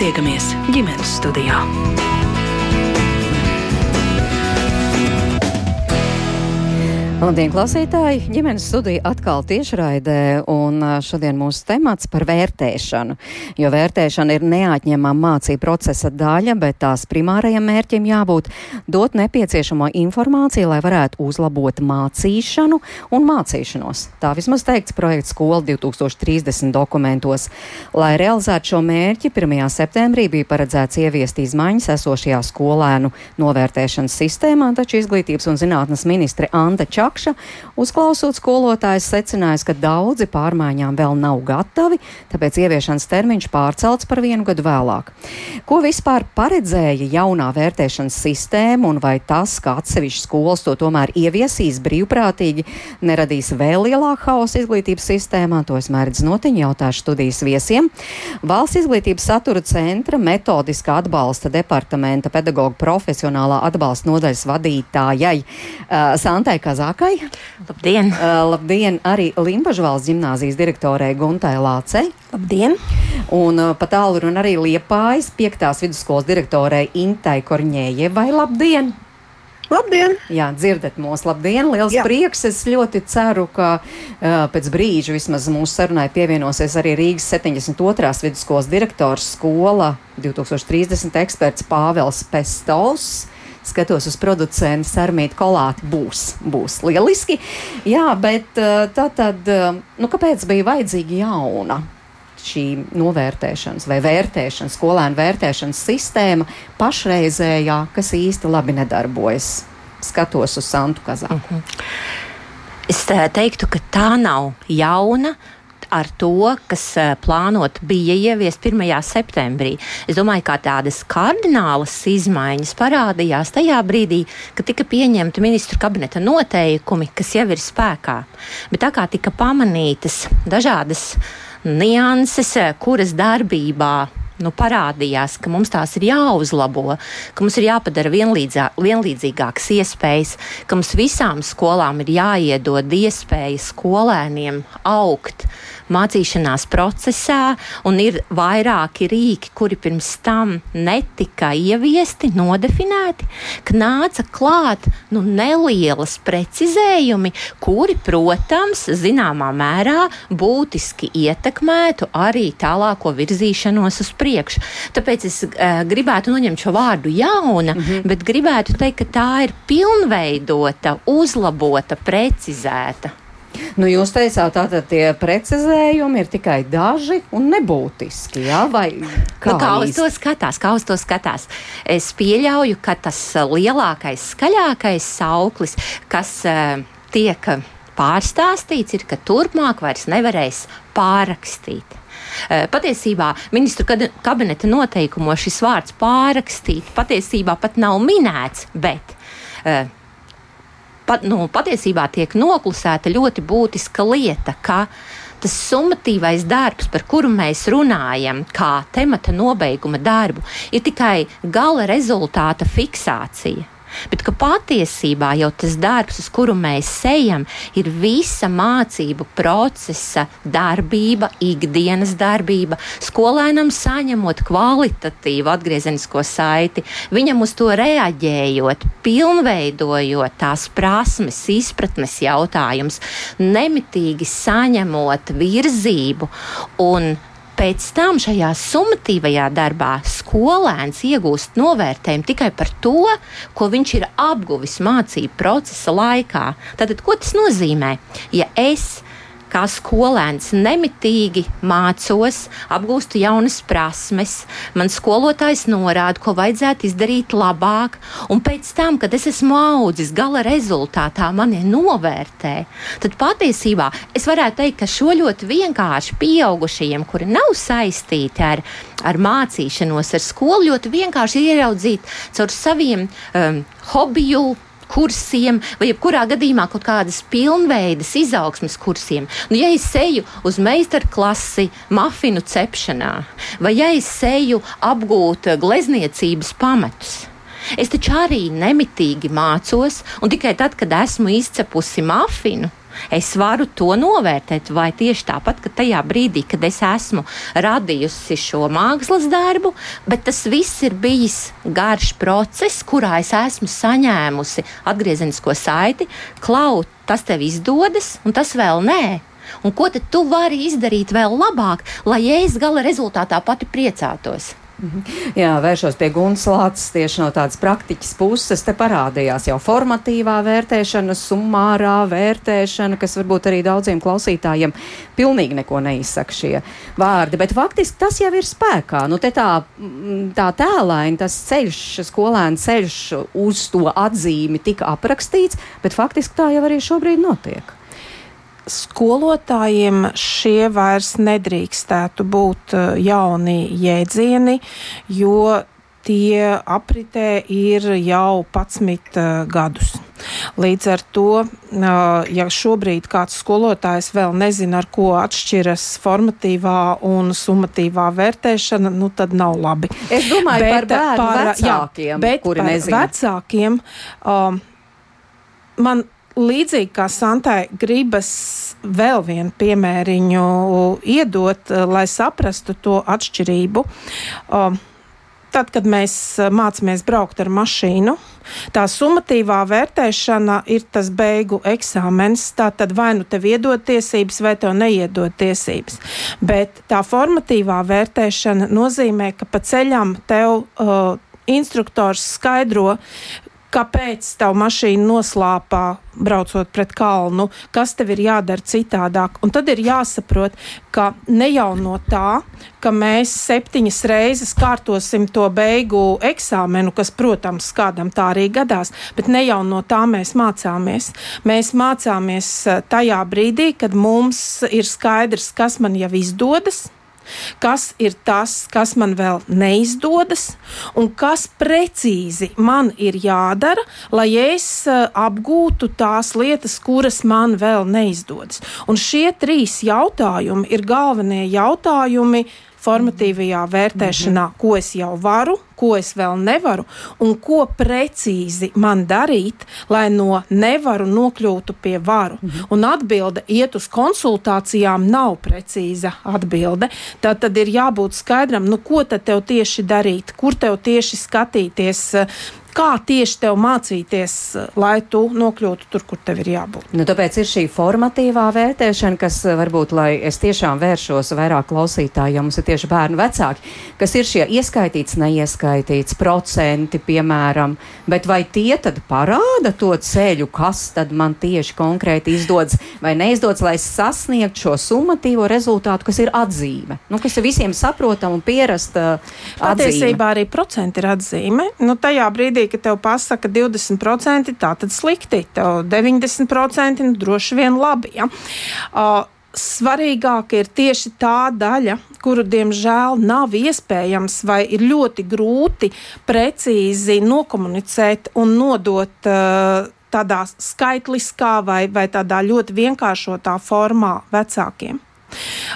tiekamies ģimenes studijā. Labdien, klausītāji! Ģimenes studija atkal tiešraidē, un šodien mūsu temats par vērtēšanu. Jo vērtēšana ir neatņemama mācību procesa daļa, bet tās primārajam mērķim jābūt dot nepieciešamo informāciju, lai varētu uzlabot mācīšanu un mācīšanos. Tā vismaz teikts projekts Skola 2030 dokumentos. Lai realizētu šo mērķi, 1. septembrī bija paredzēts ieviest izmaiņas esošajā skolēnu novērtēšanas sistēmā, taču izglītības un zinātnes ministre Anta Čakā Pakša, uzklausot skolotājs, secinājis, ka daudzi pārmaiņām vēl nav gatavi, tāpēc ieviešanas termiņš pārcelts par vienu gadu vēlāk. Ko vispār paredzēja jaunā vērtēšanas sistēma un vai tas, ka atsevišķas skolas to tomēr ieviesīs brīvprātīgi, neradīs vēl lielāku haosu izglītības sistēmā, to es mērķis notiņu jautāšu studijas viesiem. Valsts izglītības satura centra metodiskā atbalsta departamenta pedagoģa profesionālā atbalsta nodaļas vadītājai uh, Santai Kazākai. Lākai. Labdien! Uh, labdien arī Limbažu valsts ģimnāzijas direktorei Guntai Lācei. Labdien! Un uh, pat tālu un arī Liepājas piektās vidusskolas direktorei Intai Korņējevai. Labdien! Labdien! Jā, dzirdat mūs, labdien! Liels Jā. prieks! Es ļoti ceru, ka uh, pēc brīža vismaz mūsu sarunai pievienosies arī Rīgas 72. vidusskolas direktors skola 2030 eksperts Pāvels Pestovs skatos uz producentu Sarmītu Kolāti, būs, būs lieliski. Jā, bet eh, tā tad, eh, nu, kāpēc bija vajadzīga jauna? šī novērtēšanas vai vērtēšanas, skolēnu vērtēšanas sistēma pašreizējā, kas īsti labi nedarbojas. Skatos uz Santu Kazāku. Uh mhm. -huh. Es eh, teiktu, ka tā nav jauna ar to, kas eh, plānot bija ieviest 1. septembrī. Es domāju, ka tādas kardinālas izmaiņas parādījās tajā brīdī, kad tika pieņemti ministru kabineta noteikumi, kas jau ir spēkā. Bet tā kā tika pamanītas dažādas nianses, eh, kuras darbībā nu, parādījās, ka mums tās ir jāuzlabo, ka mums ir jāpadara vienlīdzā, vienlīdzīgākas iespējas, ka mums visām skolām ir jāiedod iespēja skolēniem augt mācīšanās procesā, un ir vairāki rīki, kuri pirms tam netika ieviesti, nodefinēti, ka nāca klāt nu, nelielas precizējumi, kuri, protams, zināmā mērā būtiski ietekmētu arī tālāko virzīšanos uz priekšu. Tāpēc es uh, gribētu noņemt šo vārdu jauna, mm -hmm. bet gribētu teikt, ka tā ir pilnveidota, uzlabota, precizēta. Nu, jūs teicāt, tātad tie precizējumi ir tikai daži un nebūtiski. Jā, vai kā, nu, kā uz to skatās? Kā uz to skatās? Es pieļauju, ka tas lielākais, skaļākais sauklis, kas uh, tiek pārstāstīts, ir, ka turpmāk vairs nevarēs pārrakstīt. Uh, patiesībā ministru kabineta noteikumos šis vārds pārrakstīt patiesībā pat nav minēts, bet uh, pat, nu, patiesībā tiek noklusēta ļoti būtiska lieta, ka tas summatīvais darbs, par kuru mēs runājam, kā temata nobeiguma darbu, ir tikai gala rezultāta fiksācija bet ka patiesībā jau tas darbs, uz kuru mēs ejam, ir visa mācību procesa darbība, ikdienas darbība, skolēnam saņemot kvalitatīvu atgriezenisko saiti, viņam uz to reaģējot, pilnveidojot tās prasmes, izpratnes jautājumus, nemitīgi saņemot virzību un pēc tam šajā summatīvajā darbā skolēns iegūst novērtējumu tikai par to, ko viņš ir apguvis mācību procesa laikā. Tātad, ko tas nozīmē? Ja es kā skolēns nemitīgi mācos, apgūstu jaunas prasmes, man skolotājs norāda, ko vajadzētu izdarīt labāk, un pēc tam, kad es esmu audzis, gala rezultātā mani novērtē, tad patiesībā es varētu teikt, ka šo ļoti vienkārši pieaugušajiem, kuri nav saistīti ar, ar mācīšanos, ar skolu, ļoti vienkārši ieraudzīt caur saviem um, hobiju kursiem, vai jebkurā gadījumā kaut kādas pilnveidas izaugsmes kursiem. Nu, ja es eju uz meistarklasi mafinu cepšanā, vai ja es eju apgūt glezniecības pamatus. Es taču arī nemitīgi mācos, un tikai tad, kad esmu izcepusi mafinu, Es varu to novērtēt, vai tieši tāpat, ka tajā brīdī, kad es esmu radījusi šo mākslas darbu, bet tas viss ir bijis garš process, kurā es esmu saņēmusi atgriezenisko saiti, klaut, tas tev izdodas, un tas vēl nē. Un ko tad tu vari izdarīt vēl labāk, lai es gala rezultātā pati priecātos? Jā, vēršos pie Gunas Lācis tieši no tādas praktiķas puses. Te parādījās jau formatīvā vērtēšana, summārā vērtēšana, kas varbūt arī daudziem klausītājiem pilnīgi neko neizsaka šie vārdi. Bet faktiski tas jau ir spēkā. Nu, tā, tā tēlaini, tas ceļš, skolēna ceļš uz to atzīmi tika aprakstīts, bet faktiski tā jau arī šobrīd notiek skolotājiem šie vairs nedrīkstētu būt eh, jauni jēdzieni, jo tie apritē ir jau 11 uh, gadus. Līdz ar to, uh, ja šobrīd kāds skolotājs vēl nezina, ar ko atšķiras formatīvā un summatīvā vērtēšana, nu tad nav labi. Es domāju bet, par bērnu par, vecākiem, jā, bet kuri par nezina. Vecākiem, uh, man līdzīgi kā Santai, gribas vēl vienu piemēriņu iedot, eh, lai saprastu to atšķirību. Tad, kad mēs eh, mācāmies braukt ar mašīnu, tā summatīvā vērtēšana ir tas beigu eksāmenis. Tā tad vai nu tev iedod tiesības, vai tev neiedod tiesības. Bet tā formatīvā vērtēšana nozīmē, ka pa ceļam tev uh, instruktors skaidro, kāpēc tavu mašīnu noslāpā, braucot pret kalnu, kas tev ir jādara citādāk. Un tad ir jāsaprot, ka ne jau no tā, ka mēs septiņas reizes kārtosim to beigu eksāmenu, kas, protams, kādam tā arī gadās, bet ne jau no tā mēs mācāmies. Mēs mācāmies eh, tajā brīdī, kad mums ir skaidrs, kas man jau izdodas kas ir tas, kas man vēl neizdodas, un kas precīzi man ir jādara, lai es uh, apgūtu tās lietas, kuras man vēl neizdodas. Un šie trīs jautājumi ir galvenie jautājumi formatīvajā vērtēšanā, mm -hmm. ko es jau varu, ko es vēl nevaru un ko precīzi man darīt, lai no nevaru nokļūtu pie varu. Mm -hmm. Un atbilde iet uz konsultācijām nav precīza atbilde. Tad, tad ir jābūt skaidram, nu, ko tad tev tieši darīt, kur tev tieši skatīties, kā tieši tev mācīties, lai tu nokļūtu tur, kur tev ir jābūt. Nu, tāpēc ir šī formatīvā vērtēšana, kas eh, varbūt, lai es tiešām vēršos vairāk klausītāji, ja mums ir tieši bērnu vecāki, kas ir šie ieskaitīts, neieskaitīts procenti, piemēram, bet vai tie tad parāda to ceļu, kas tad man tieši konkrēti izdodas vai neizdodas, lai sasniegtu šo summatīvo rezultātu, kas ir atzīme, nu, kas ir visiem saprotama un pierasta. Patiesībā arī procenti ir atzīme. Nu, tajā brīdī, brīdī, kad tev pasaka 20%, tā tad slikti, tev 90% nu, droši vien labi. Ja? Uh, Svarīgāk ir tieši tā daļa, kuru diemžēl nav iespējams vai ir ļoti grūti precīzi nokomunicēt un nodot uh, tādā skaitliskā vai, vai tādā ļoti vienkāršotā formā vecākiem.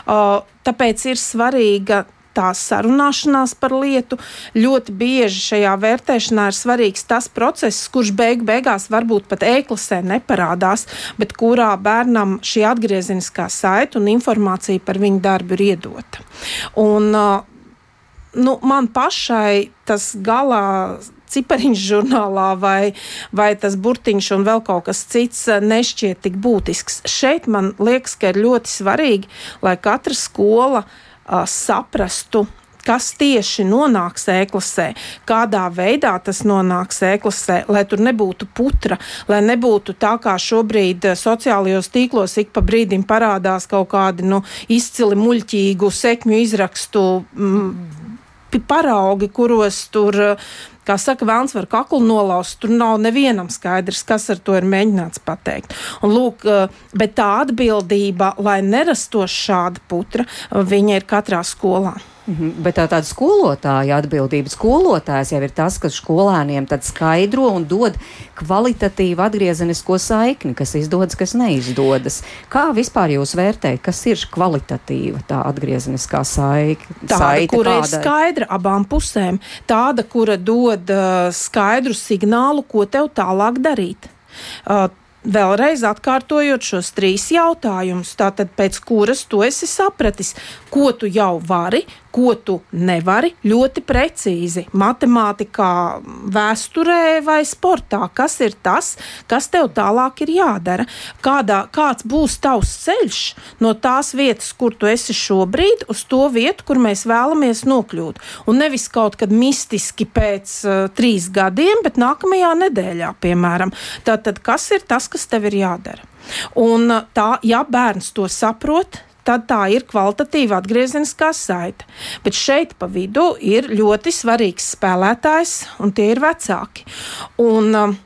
Uh, tāpēc ir svarīga tā sarunāšanās par lietu. Ļoti bieži šajā vērtēšanā ir svarīgs tas process, kurš beig beigās varbūt pat ēklasē neparādās, bet kurā bērnam šī atgriezeniskā saita un informācija par viņu darbu ir iedota. Un, nu, man pašai tas galā cipariņš žurnālā vai, vai tas burtiņš un vēl kaut kas cits nešķiet tik būtisks. Šeit man liekas, ka ir ļoti svarīgi, lai katra skola uh, uh, saprastu, kas tieši nonāks ēklasē, kādā veidā tas nonāks ēklasē, lai tur nebūtu putra, lai nebūtu tā kā šobrīd sociālajos tīklos ik pa brīdim parādās kaut kādi nu, izcili muļķīgu sekmju izrakstu mm, paraugi, kuros tur. Kā saka, vēlams var kaklu nolaust, tur nav nevienam skaidrs, kas ar to ir mēģināts pateikt. Un, lūk, bet tā atbildība, lai nerastos šāda putra, viņa ir katrā skolā. -hmm. Bet tā tāda skolotāja atbildība. Skolotājs jau ir tas, kas skolēniem skaidro un dod kvalitatīvu atgriezenisko saikni, kas izdodas, kas neizdodas. Kā vispār jūs vērtējat, kas ir kvalitatīva tā atgriezeniskā saikne? Tāda, kādai? ir skaidra abām pusēm, tāda, kura dod uh, skaidru signālu, ko tev tālāk darīt. Uh, vēlreiz atkārtojot šos trīs jautājumus. Tātad, pēc kuras tu esi sapratis, ko tu jau vari, ko tu nevari, ļoti precīzi. Matemātikā, vēsturē vai sportā. Kas ir tas, kas tev tālāk ir jādara? Kādā, kāds būs tavs ceļš no tās vietas, kur tu esi šobrīd, uz to vietu, kur mēs vēlamies nokļūt. Un nevis kaut kad mistiski pēc uh, trīs gadiem, bet nākamajā nedēļā, piemēram. Tātad, kas ir tas, kas tev ir jādara? Un tā, ja bērns to saprot, tad tā ir kvalitatīva atgriezeniskā saite. Bet šeit pa vidu ir ļoti svarīgs spēlētājs, un tie ir vecāki. Un, um,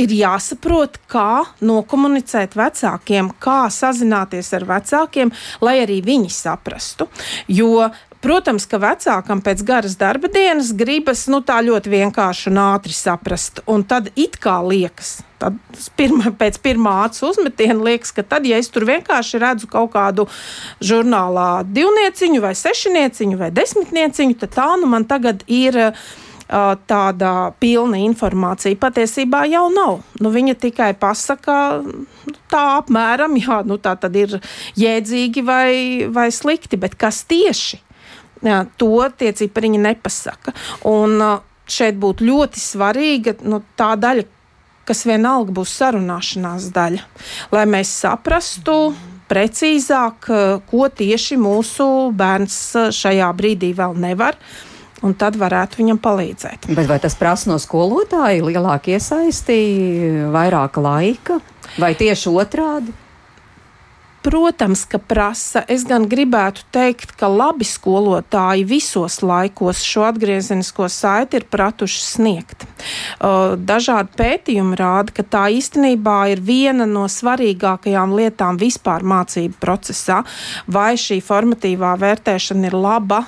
ir jāsaprot, kā nokomunicēt vecākiem, kā sazināties ar vecākiem, lai arī viņi saprastu. Jo Protams, ka vecākam pēc garas darba dienas gribas nu, tā ļoti vienkārši un ātri saprast. Un tad it kā liekas, tad pirma, pēc pirmā acu uzmetiena liekas, ka tad, ja es tur vienkārši redzu kaut kādu žurnālā divnieciņu vai sešnieciņu vai desmitnieciņu, tad tā nu man tagad ir tāda pilna informācija. Patiesībā jau nav. Nu, viņa tikai pasaka, nu, tā apmēram, jā, nu, tā tad ir jēdzīgi vai, vai slikti, bet kas tieši? Jā, to tie cipariņi nepasaka. Un šeit būtu ļoti svarīga nu, tā daļa, kas vienalga būs sarunāšanās daļa, lai mēs saprastu precīzāk, ko tieši mūsu bērns šajā brīdī vēl nevar. Un tad varētu viņam palīdzēt. Bet vai tas prasa no skolotāja lielāku iesaisti, vairāk laika, vai tieši otrādi? Protams, ka prasa. Es gan gribētu teikt, ka labi skolotāji visos laikos šo atgriezenisko saiti ir pratuši sniegt. Dažādi pētījumi rāda, ka tā īstenībā ir viena no svarīgākajām lietām vispār mācību procesā. Vai šī formatīvā vērtēšana ir laba,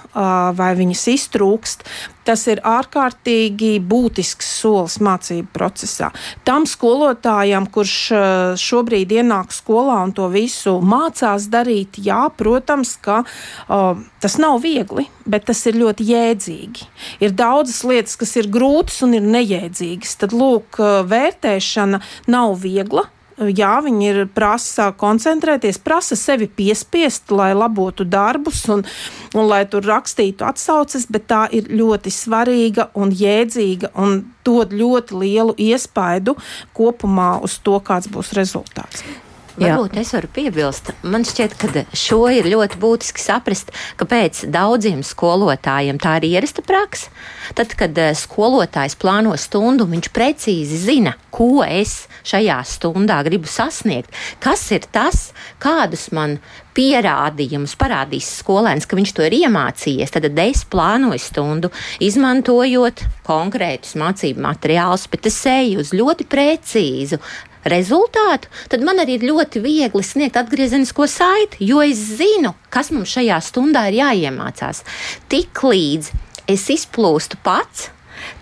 vai viņas iztrūkst, Tas ir ārkārtīgi būtisks solis mācību procesā. Tam skolotājam, kurš eh, šobrīd ienāk skolā un to visu mācās darīt, jā, protams, ka uh, tas nav viegli, bet tas ir ļoti jēdzīgi. Ir daudzas lietas, kas ir grūtas un ir nejēdzīgas. Tad, lūk, eh, vērtēšana nav viegla jā, viņi ir prasa koncentrēties, prasa sevi piespiest, lai labotu darbus un, un lai tur rakstītu atsauces, bet tā ir ļoti svarīga un jēdzīga un dod ļoti lielu iespaidu kopumā uz to, kāds būs rezultāts. Varbūt Jā. es varu piebilst. Man šķiet, ka šo ir ļoti būtiski saprast, kāpēc daudziem skolotājiem tā ir ierasta praksa. Tad, kad eh, skolotājs plāno stundu, viņš precīzi zina, ko es šajā stundā gribu sasniegt, kas ir tas, kādus man pierādījumus parādīs skolēns, ka viņš to ir iemācījies. Tad es plānoju stundu, izmantojot konkrētus mācību materiālus, bet es eju uz ļoti precīzu rezultātu, tad man arī ir ļoti viegli sniegt atgriezenisko saiti, jo es zinu, kas mums šajā stundā ir jāiemācās. Tik līdz es izplūstu pats.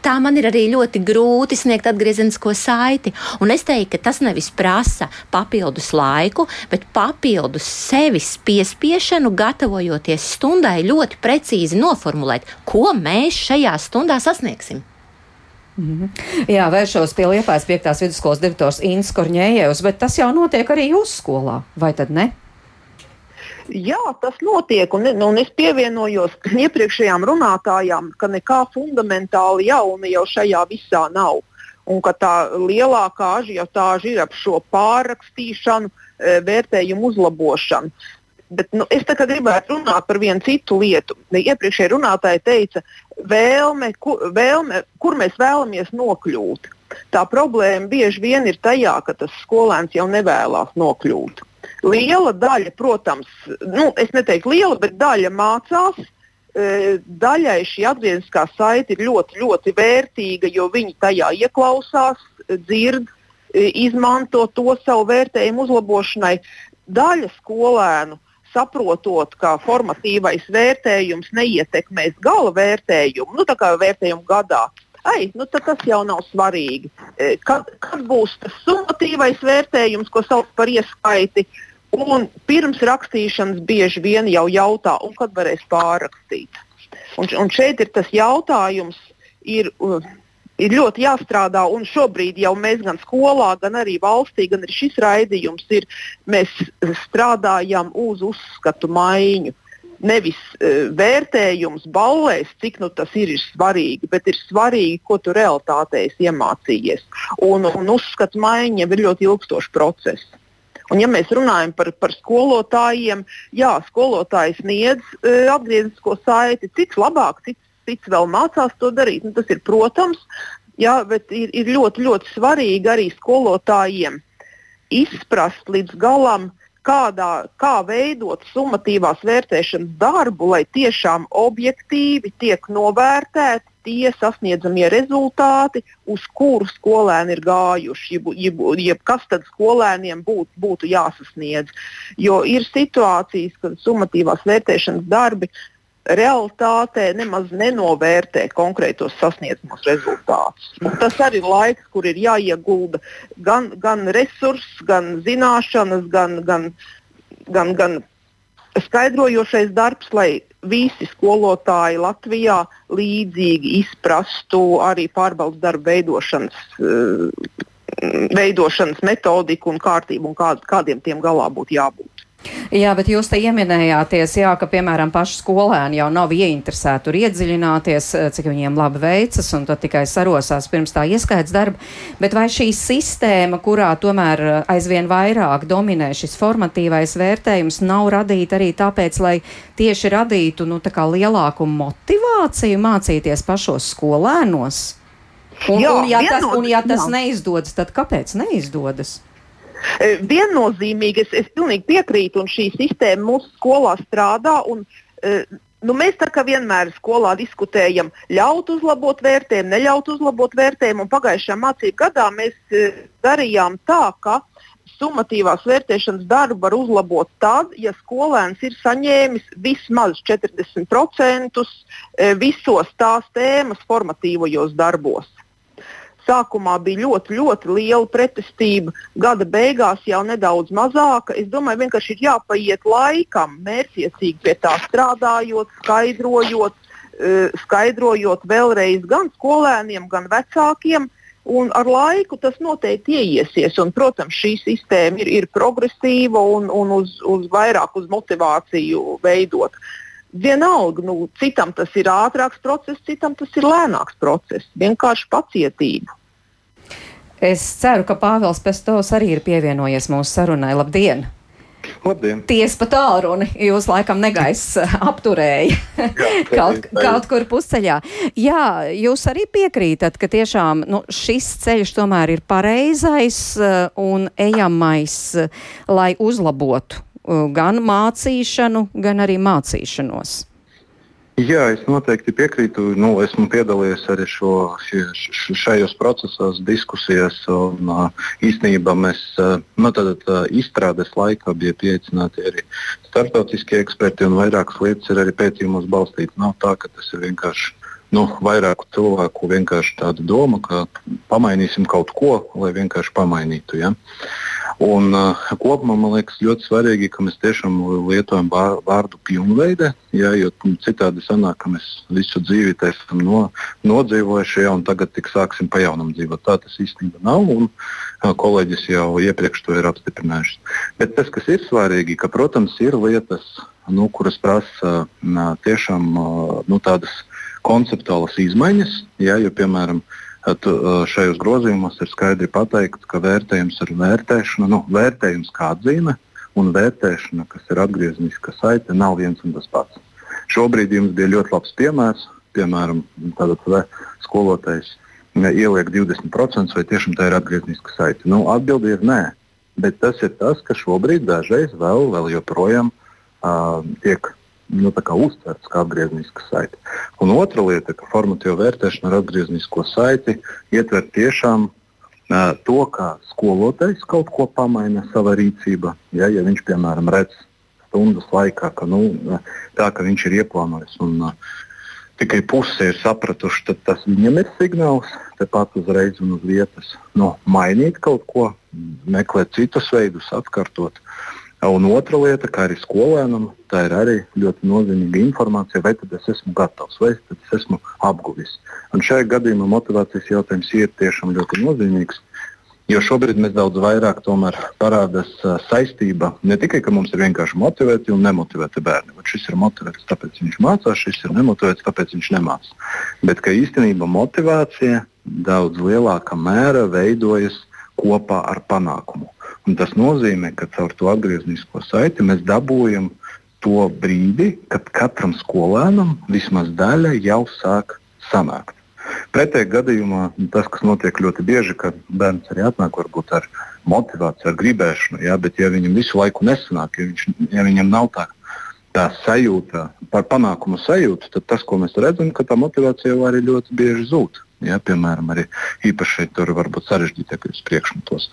Tā man ir arī ļoti grūti sniegt atgriezenisko saiti. Un es teiktu, ka tas nevis prasa papildus laiku, bet papildus sevis piespiešanu, gatavojoties stundai, ļoti precīzi noformulēt, ko mēs šajā stundā sasniegsim. -hmm. Jā, vēršos pie Liepājas 5. vidusskolas direktors Inns Korņējevs, bet tas jau notiek arī jūsu skolā, vai tad ne? Jā, tas notiek, un, un es pievienojos iepriekšējām runātājām, ka nekā fundamentāli jauna jau šajā visā nav. Un ka tā lielākā ažiotāža ir ap šo pārrakstīšanu, e, vērtējumu uzlabošanu. Bet, nu, es gribētu runāt par vienu citu lietu. Iepriekšējā runātāja teica, vēlme, kur, vēlme, kur mēs vēlamies nokļūt. Tā problēma bieži vien ir tajā, ka tas skolēns jau nevēlas nokļūt. Liela daļa, protams, nu, es neteiktu liela, bet daļa mācās. E, daļai šī atgriezniskā saite ir ļoti, ļoti vērtīga, jo viņi tajā ieklausās, dzird, e, izmanto to savu vērtējumu uzlabošanai. Daļa skolēnu uh, saprotot, ka formatīvais vērtējums neietekmēs gala vērtējumu, nu, tā kā vērtējumu gadā. Ai, nu tas jau nav svarīgi. E, kad, kad būs tas summatīvais vērtējums, ko sauc par ieskaiti, un pirms rakstīšanas bieži vien jau jautā, kad varēs pārrakstīt. Un, un šeit ir tas jautājums, ir, ir ļoti jāstrādā, un šobrīd jau mēs gan skolā, gan arī valstī, gan arī šis raidījums ir, mēs strādājam uz uzskatu maiņu. Nevis uh, vērtējums ballēs, cik nu, tas ir, ir svarīgi, bet ir svarīgi, ko tu realitātē esi iemācījies. Un, un uzskatu maiņa ir ļoti ilgstošs process. Un, ja mēs runājam par, par skolotājiem, jā, skolotāji sniedz e, atgrieznisko saiti, cits labāk, cits, cits vēl mācās to darīt. Nu, tas ir protams, jā, bet ir, ir ļoti, ļoti svarīgi arī skolotājiem izprast līdz galam, kādā, kā veidot summatīvās vērtēšanas darbu, lai tiešām objektīvi tiek novērtēti tie sasniedzamie rezultāti, uz kuru skolēni ir gājuši, jeb, jeb, jeb kas tad skolēniem būt, būtu jāsasniedz. Jo ir situācijas, kad summatīvās vērtēšanas darbi realitātē nemaz nenovērtē konkrētos sasniedzamos rezultātus. Tas arī ir laiks, kur ir jāiegulda gan, gan resursi, gan zināšanas, gan, gan, gan, gan skaidrojošais darbs, lai visi skolotāji Latvijā līdzīgi izprastu arī pārbaudas darbu veidošanas, uh, veidošanas metodiku un kārtību un kā, kādiem tiem galā būtu jābūt. Jā, bet jūs te ieminējāties, jā, ka, piemēram, paši skolēni jau nav ieinteresēti tur iedziļināties, eh, cik viņiem labi veicas, un tad tikai sarosās pirms tā ieskaits darba. Bet vai šī sistēma, kurā tomēr eh, aizvien vairāk dominē šis formatīvais vērtējums, nav radīta arī tāpēc, lai tieši radītu, nu, lielāku motivāciju mācīties pašos skolēnos? Un, jā, un, ja tas, un ja tas jā. neizdodas, tad kāpēc neizdodas? E, viennozīmīgi es, es pilnīgi piekrītu, un šī sistēma mūsu skolā strādā. Un, e, nu, mēs tā kā vienmēr skolā diskutējam, ļaut uzlabot vērtējumu, neļaut uzlabot vērtējumu. Pagājušajā mācību gadā mēs e, darījām tā, ka summatīvās vērtēšanas darbu var uzlabot tad, ja skolēns ir saņēmis vismaz 40% visos tās tēmas formatīvajos darbos. Sākumā bija ļoti, ļoti liela pretestība, gada beigās jau nedaudz mazāka. Es domāju, vienkārši ir jāpaiet laikam, mērķiecīgi pie tā strādājot, skaidrojot, eh, skaidrojot vēlreiz gan skolēniem, gan vecākiem. Un ar laiku tas noteikti ieiesies. Un, protams, šī sistēma ir, ir progresīva un, un uz, uz vairāk uz motivāciju veidot. Vienalga, nu, citam tas ir ātrāks process, citam tas ir lēnāks process. Vienkārši pacietība. Es ceru, ka Pāvils Pestovs arī ir pievienojies mūsu sarunai. Labdien! Labdien! Tiesa pa tālruni, jūs laikam negais apturēja Jā, kaut, kaut kur pusceļā. Jā, jūs arī piekrītat, ka tiešām nu, šis ceļš tomēr ir pareizais uh, un ejamais, uh, lai uzlabotu gan mācīšanu, gan arī mācīšanos. Jā, es noteikti piekrītu. Nu, esmu piedalījies arī šo, šajos procesos, diskusijās. Un, īstenībā mēs nu, tad, izstrādes laikā bija pieaicināti arī starptautiskie eksperti, un vairākas lietas ir arī pētījumos balstītas. Nav tā, ka tas ir vienkārši nu, vairāku cilvēku vienkārši tāda doma, ka pamainīsim kaut ko, lai vienkārši pamainītu. Ja? Un, uh, kopumā man liekas ļoti svarīgi, ka mēs tiešām lietojam vārdu pilnveide, ja, jo citādi sanāk, ka mēs visu dzīvi esam no, nodzīvojuši, ja, un tagad tik sāksim pa jaunam dzīvot. Tā tas īstenībā nav, un uh, kolēģis jau iepriekš to ir apstiprinājuši. Bet tas, kas ir svarīgi, ka, protams, ir lietas, nu, kuras prasa uh, tiešām uh, nu, tādas konceptuālas izmaiņas, ja, jo, piemēram, uh, At, šajos grozījumos ir skaidri pateikts, ka vērtējums ir vērtēšana, nu, vērtējums kā atzīme un vērtēšana, kas ir atgriezniska saite, nav viens un tas pats. Šobrīd jums bija ļoti labs piemērs, piemēram, skolotājs ieliek 20% vai tiešām tā ir atgriezniska saite. Nu, Atbilde ir nē, bet tas ir tas, ka šobrīd dažreiz vēl, vēl joprojām uh, tiek nu, uztverts kā atgriezniska saite. Un otra lieta, ka formatīva vērtēšana ar atgrieznisko saiti ietver tiešām uh, to, kā skolotājs kaut ko pamaina savā rīcībā. Ja, ja viņš, piemēram, redz stundas laikā, ka, nu, tā, ka viņš ir ieplānojis un uh, tikai puse ir sapratuši, tad tas viņam ir signāls tepat uzreiz un uz vietas nu, mainīt kaut ko, meklēt citus veidus, atkārtot. Un otra lieta, kā arī skolēnam, tā ir arī ļoti nozīmīga informācija, vai es esmu gatavs, vai es esmu apguvis. Un šajā gadījumā motivācijas jautājums ir tiešām ļoti nozīmīgs. Jo šobrīd mēs daudz vairāk parādās saistība ne tikai, ka mums ir vienkārši motivēti un nemotivēti bērni, bet šis ir motivēts, tāpēc viņš mācās, šis ir nemotivēts, tāpēc viņš nemācās. Bet ka īstenībā motivācija daudz lielākā mērā veidojas kopā ar panākumu. Un tas nozīmē, ka caur to atgrieznisko saiti mēs dabūjam to brīdi, kad katram skolēnam vismaz daļa jau sāk sanākt. Pretējā gadījumā tas, kas notiek ļoti bieži, ka bērns arī atnāk varbūt ar motivāciju, ar gribēšanu, jā, bet ja viņam visu laiku nesanāk, ja, viņš, ja viņam nav tā, tā sajūta par panākumu sajūtu, tad tas, ko mēs redzam, ka tā motivācija jau arī ļoti bieži zūd. Ja, piemēram, arī īpaši tur var būt sarežģītākos priekšmetos.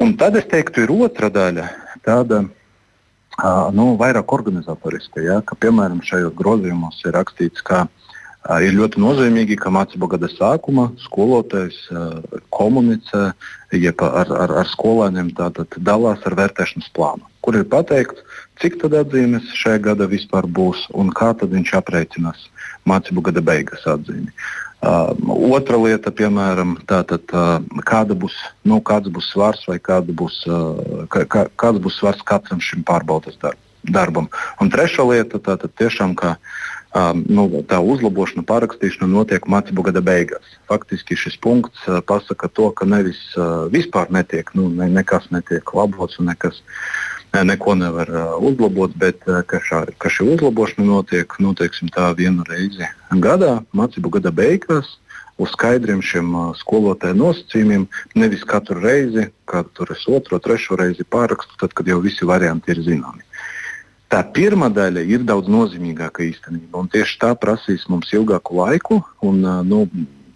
Un tad es teiktu, ir otra daļa, tāda uh, nu, vairāk organizatoriska. Ja, ka, piemēram, šajos grozījumos ir rakstīts, ka ir ļoti nozīmīgi, ka mācību gada sākumā skolotājs komunicē jeb ar, ar, ar skolēniem, tātad dalās ar vērtēšanas plānu, kur ir pateikts, cik tad atzīmes šajā gadā vispār būs un kā tad viņš aprēķinās mācību gada beigas atzīmi. Uh, otra lieta, piemēram, tātad, uh, kāda būs, nu, kāds būs svars vai kāda būs, uh, kā, kāds būs svars katram šim pārbaudas darb, darbam. Un trešā lieta, tātad tiešām, ka um, nu, tā uzlabošana, pārakstīšana notiek mācību gada beigās. Faktiski šis punkts uh, pasaka to, ka nevis uh, vispār netiek, nu, ne, nekas netiek labots un nekas neko nevar uzlabot, bet ka, šā, ka šī uzlabošana notiek nu, teiksim, vienu reizi gadā, mācību gada beigās. Uz skaidriem šiem skolotāju nosacījumiem, nevis katru reizi, kad tur es otro, trešo reizi pārakstu, tad, kad jau visi varianti ir zināmi. Tā pirmā daļa ir daudz nozīmīgāka īstenībā, un tieši tā prasīs mums ilgāku laiku. Un, nu,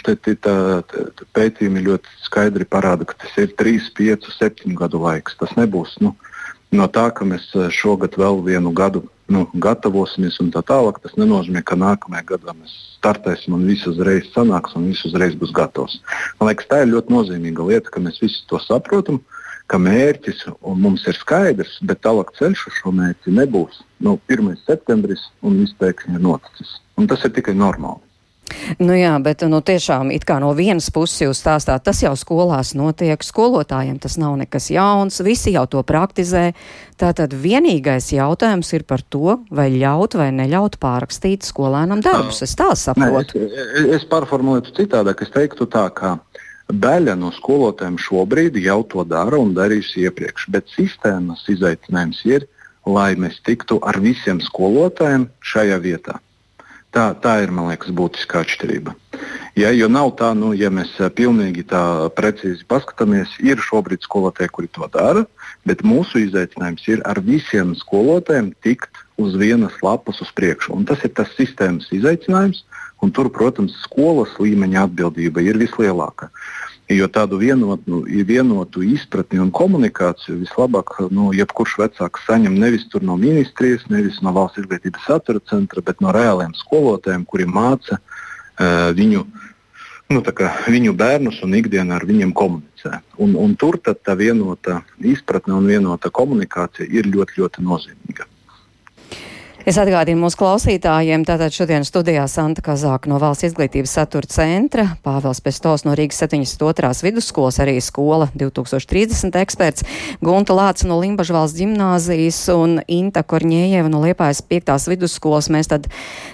te, te, tā, tā, pētījumi ļoti skaidri parāda, ka tas ir 3, 5, 7 gadu laiks. Tas nebūs nu, no tā, ka mēs eh, šogad vēl vienu gadu nu, gatavosimies un tā tālāk, tas nenozīmē, ka nākamajā gadā mēs startēsim un viss uzreiz sanāks un viss uzreiz būs gatavs. Man liekas, tā ir ļoti nozīmīga lieta, ka mēs visi to saprotam, ka mērķis mums ir skaidrs, bet tālāk ceļš uz šo mērķi nebūs. Nu, 1. septembris un viss pēkšņi ir noticis. Un tas ir tikai normāli. Nu jā, bet nu, tiešām it kā no vienas puses jūs stāstāt, tas jau skolās notiek, skolotājiem tas nav nekas jauns, visi jau to praktizē. Tātad vienīgais jautājums ir par to, vai ļaut vai neļaut pārrakstīt skolēnam darbus. Es tā saprotu. Ne, es, es pārformulētu citādāk, es teiktu tā, ka daļa no skolotājiem šobrīd jau to dara un darīs iepriekš, bet sistēmas izaicinājums ir, lai mēs tiktu ar visiem skolotājiem šajā vietā. Tā, tā ir, man liekas, būtiska atšķirība. Ja, jo nav tā, nu, ja mēs pilnīgi tā precīzi paskatāmies, ir šobrīd skolotāji, kuri to dara, bet mūsu izaicinājums ir ar visiem skolotājiem tikt uz vienas lapas uz priekšu. Un tas ir tas sistēmas izaicinājums, un tur, protams, skolas līmeņa atbildība ir vislielākā. Jo tādu vienotu, vienotu izpratni un komunikāciju vislabāk nu, jebkurš vecāks saņem nevis no ministrijas, nevis no valsts izglītības satura centra, bet no reāliem skolotājiem, kuri māca uh, viņu, nu, kā, viņu bērnus un ikdienā ar viņiem komunicē. Un, un tur tā vienota izpratne un vienota komunikācija ir ļoti, ļoti nozīmīga. Es atgādinu mūsu klausītājiem, tātad šodien studijā Santa Kazāka no Valsts izglītības satura centra, Pāvels Pestos no Rīgas 72. vidusskolas, arī skola 2030 eksperts, Gunta Lāca no Limbažu valsts ģimnāzijas un Inta Korņējeva no Liepājas 5. vidusskolas. Mēs tad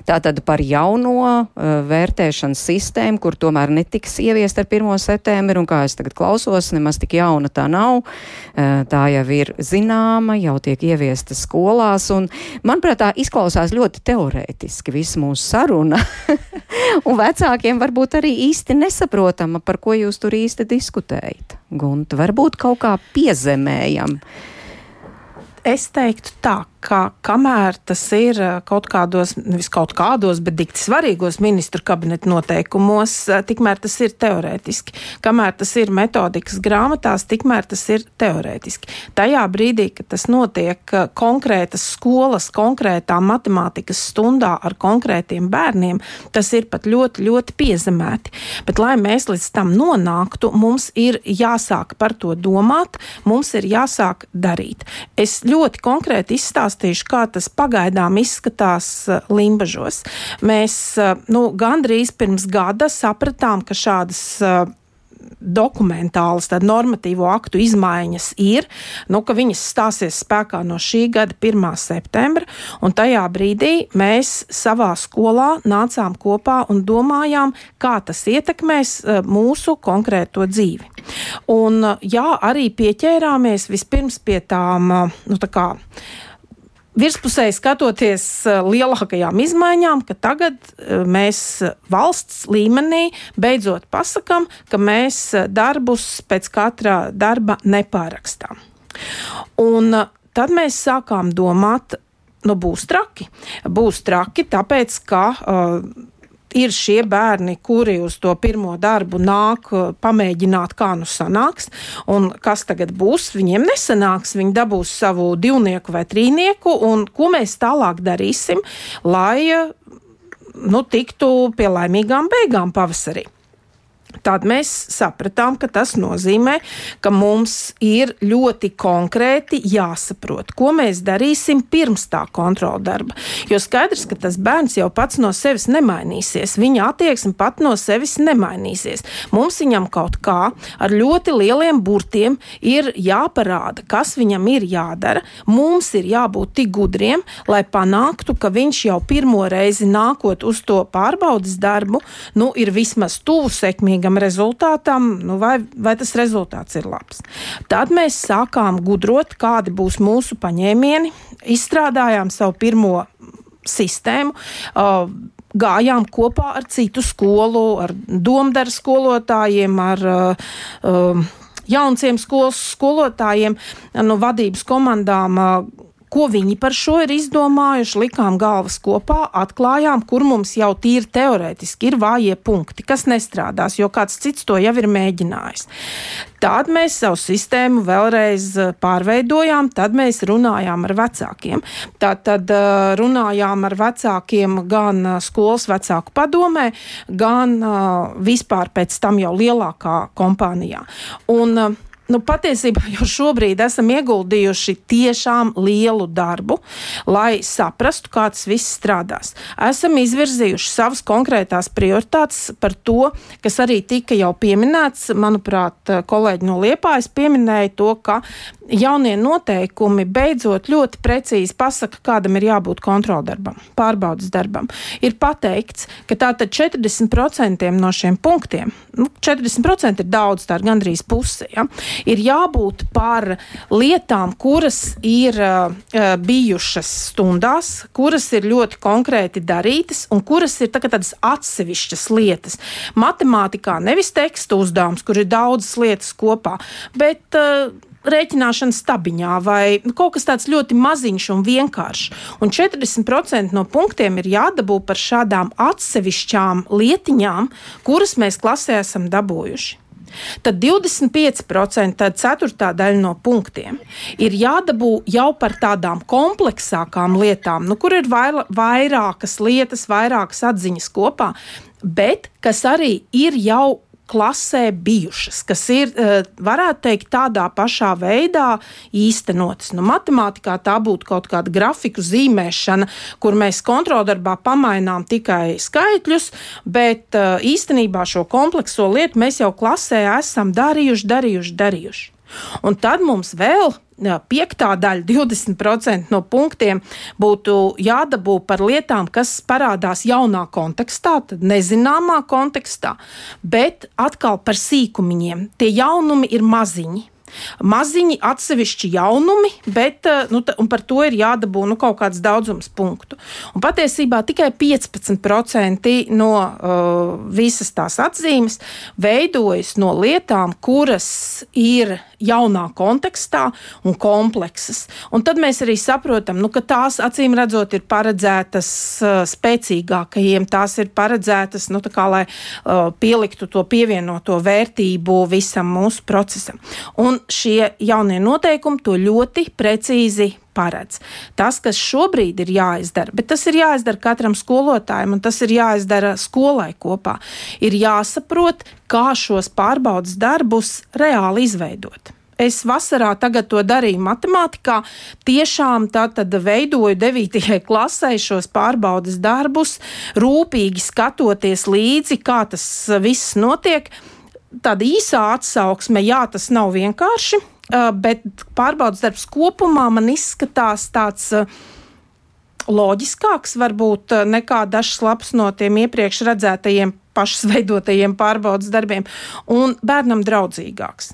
tātad par jauno uh, vērtēšanas sistēmu, kur tomēr netiks ieviest ar 1. septembri, un kā es tagad klausos, nemaz tik jauna tā nav. Uh, tā jau ir zināma, jau tiek ieviesta skolās, un manuprāt, tā izklausās ļoti teorētiski viss mūsu saruna. un vecākiem varbūt arī īsti nesaprotama, par ko jūs tur īsti diskutējat. Gunta, varbūt kaut kā piezemējam. Es teiktu tā, ka kamēr tas ir eh, kaut kādos, nevis kaut kādos, bet dikti svarīgos ministru kabineta noteikumos, eh, tikmēr tas ir teorētiski. Kamēr tas ir metodikas grāmatās, tikmēr tas ir teorētiski. Tajā brīdī, kad tas notiek eh, konkrētas skolas, konkrētā matemātikas stundā ar konkrētiem bērniem, tas ir pat ļoti, ļoti piezemēti. Bet, lai mēs līdz tam nonāktu, mums ir jāsāk par to domāt, mums ir jāsāk darīt. Es ļoti konkrēti izstāstīju pastāstīšu, kā tas pagaidām izskatās eh, Limbažos. Mēs eh, nu, gandrīz pirms gada sapratām, ka šādas eh, dokumentālas, tad normatīvo aktu izmaiņas ir, nu, ka viņas stāsies spēkā no šī gada 1. septembra, un tajā brīdī mēs savā skolā nācām kopā un domājām, kā tas ietekmēs mūsu konkrēto dzīvi. Un, jā, arī pieķērāmies vispirms pie tām, nu, tā kā, virspusēji skatoties eh, lielākajām izmaiņām, ka tagad eh, mēs valsts līmenī beidzot pasakām, ka mēs eh, darbus pēc katra darba nepārakstām. Un tad mēs sākām domāt, nu būs traki. Būs traki, tāpēc ka uh, ir šie bērni, kuri uz to pirmo darbu nāk, uh, pamēģināt, kā nu sanāks, un kas tagad būs. Viņiem nesanāks, viņi dabūs savu divnieku vai trīnieku, un ko mēs tālāk darīsim, lai uh, nu, tiktu pie laimīgām beigām pavasarī. Tad mēs sapratām, ka tas nozīmē, ka mums ir ļoti konkrēti jāsaprot, ko mēs darīsim pirms tā kontrola darba. Jo skaidrs, ka tas bērns jau pats no sevis nemainīsies, viņa attieksme pat no sevis nemainīsies. Mums viņam kaut kā ar ļoti lieliem burtiem ir jāparāda, kas viņam ir jādara. Mums ir jābūt tik gudriem, lai panāktu, ka viņš jau pirmo reizi nākot uz to pārbaudas darbu, nu, ir vismaz tuvu sekmīgi sekmīgam rezultātam, nu vai, vai tas rezultāts ir labs. Tad mēs sākām gudrot, kādi būs mūsu paņēmieni, izstrādājām savu pirmo sistēmu. Uh, gājām kopā ar citu skolu, ar domdaru skolotājiem, ar uh, uh, jaunciem skolas skolotājiem, no vadības komandām. Uh, Ko viņi par šo ir izdomājuši, likām galvas kopā, atklājām, kur mums jau tīri teorētiski ir vājie punkti, kas nestrādās, jo kāds cits to jau ir mēģinājis. Tad mēs savu sistēmu vēlreiz eh, pārveidojām, tad mēs runājām ar vecākiem. Tad, tad eh, runājām ar vecākiem gan eh, skolas vecāku padomē, gan vispār pēc tam jau lielākā kompānijā. Un, nu, patiesībā jau šobrīd esam ieguldījuši tiešām lielu darbu, lai saprastu, kā tas viss strādās. Esam izvirzījuši savas konkrētās prioritātes par to, kas arī tika jau pieminēts. Manuprāt, kolēģi no Liepājas pieminēja to, ka jaunie noteikumi beidzot ļoti precīzi pasaka, kādam ir jābūt kontroldarbam, pārbaudas darbam. Ir pateikts, ka tātad 40% no šiem punktiem, nu, 40% ir daudz, tā ir gandrīz puse, ja, ir jābūt par lietām, kuras ir uh, bijušas stundās, kuras ir ļoti konkrēti darītas un kuras ir tā, tādas atsevišķas lietas. Matemātikā nevis teksta uzdevums, kur ir daudzas lietas kopā, bet uh, rēķināšana stabiņā vai kaut kas tāds ļoti maziņš un vienkāršs. Un 40% no punktiem ir jādabū par šādām atsevišķām lietiņām, kuras mēs klasē esam dabūjuši. Tad 25%, tad ceturtā daļa no punktiem, ir jādabū jau par tādām kompleksākām lietām, nu, kur ir vairākas lietas, vairākas atziņas kopā, bet kas arī ir jau klasē bijušas, kas ir, eh, varētu teikt, tādā pašā veidā īstenotas. Nu, matemātikā tā būtu kaut kāda grafiku zīmēšana, kur mēs kontroldarbā pamainām tikai skaitļus, bet eh, īstenībā šo komplekso lietu mēs jau klasē esam darījuši, darījuši, darījuši. Un tad mums vēl piektā daļa, 20% no punktiem būtu jādabū par lietām, kas parādās jaunā kontekstā, tad nezināmā kontekstā, bet atkal par sīkumiņiem. Tie jaunumi ir maziņi. Maziņi atsevišķi jaunumi, bet nu, par to ir jādabū nu, kaut kāds daudzums punktu. Un patiesībā tikai 15% no uh, visas tās atzīmes veidojas no lietām, kuras ir jaunā kontekstā un kompleksas. Un tad mēs arī saprotam, nu, ka tās acīm redzot ir paredzētas uh, spēcīgākajiem, tās ir paredzētas, nu, kā, lai uh, pieliktu to pievienoto vērtību visam mūsu procesam. Un šie jaunie noteikumi to ļoti precīzi paredz. Tas, kas šobrīd ir jāizdara, bet tas ir jāizdara katram skolotājam, un tas ir jāizdara skolai kopā, ir jāsaprot, kā šos pārbaudas darbus reāli izveidot. Es vasarā to darīju matemātikā. Tiešām tad veidoju 9. klasē šos pārbaudas darbus, rūpīgi skatoties līdzi, kā tas viss notiek. Tāda īsā atsauksme, jā, tas nav vienkārši. Uh, bet pārbaudas darbs kopumā man izskatās tāds uh, loģiskāks, varbūt uh, nekā dažs labs no tiem iepriekš redzētajiem pašas veidotajiem pārbaudas darbiem, un bērnam draudzīgāks.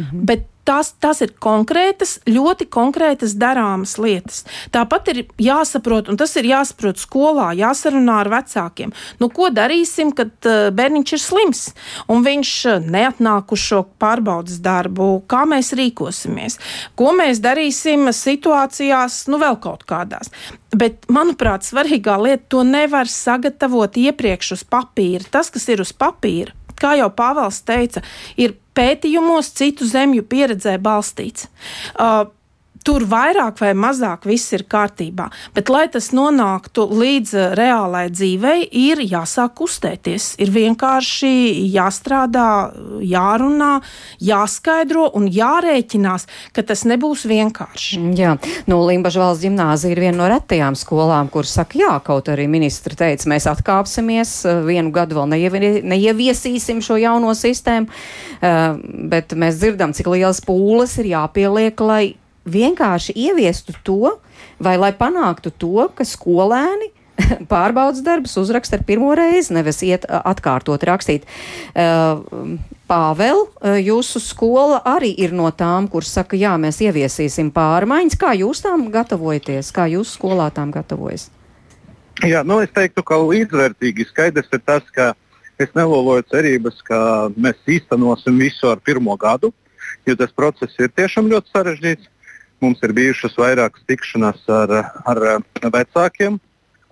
Mhm. Bet tās, tās ir konkrētas, ļoti konkrētas darāmas lietas. Tāpat ir jāsaprot, un tas ir jāsaprot skolā, jāsarunā ar vecākiem. Nu, ko darīsim, kad uh, bērniņš ir slims un viņš uh, neatnāk uz šo pārbaudas darbu? Kā mēs rīkosimies? Ko mēs darīsim situācijās, nu, vēl kaut kādās? Bet, manuprāt, svarīgā lieta to nevar sagatavot iepriekš uz papīra. Tas, kas ir uz papīra, kā jau Pāvils teica, ir pētījumos, citu zemju pieredzē balstīts. Uh, Tur vairāk vai mazāk viss ir kārtībā, bet, lai tas nonāktu līdz uh, reālai dzīvei, ir jāsāk kustēties. Ir vienkārši jāstrādā, jārunā, jāskaidro un jārēķinās, ka tas nebūs vienkārši. Jā, nu, Limbaģa valsts gimnāzija ir viena no retajām skolām, kur saka, jā, kaut arī ministri teica, mēs atkāpsimies, uh, vienu gadu vēl neievi, neieviesīsim šo jauno sistēmu, uh, bet mēs dzirdam, cik liels pūles ir jāpieliek, lai vienkārši ieviestu to, vai lai panāktu to, ka skolēni pārbaudas darbus uzraksta ar pirmo reizi, nevis iet atkārtot rakstīt. Pāvēl, jūsu skola arī ir no tām, kur saka, jā, mēs ieviesīsim pārmaiņas. Kā jūs tām gatavojaties? Kā jūs skolā tām gatavojaties? Jā, nu es teiktu, ka līdzvērtīgi skaidrs ir tas, ka es neloloju cerības, ka mēs īstenosim visu ar pirmo gadu, jo tas process ir tiešām ļoti sarežģīts. Mums ir bijušas vairākas tikšanās ar, ar vecākiem,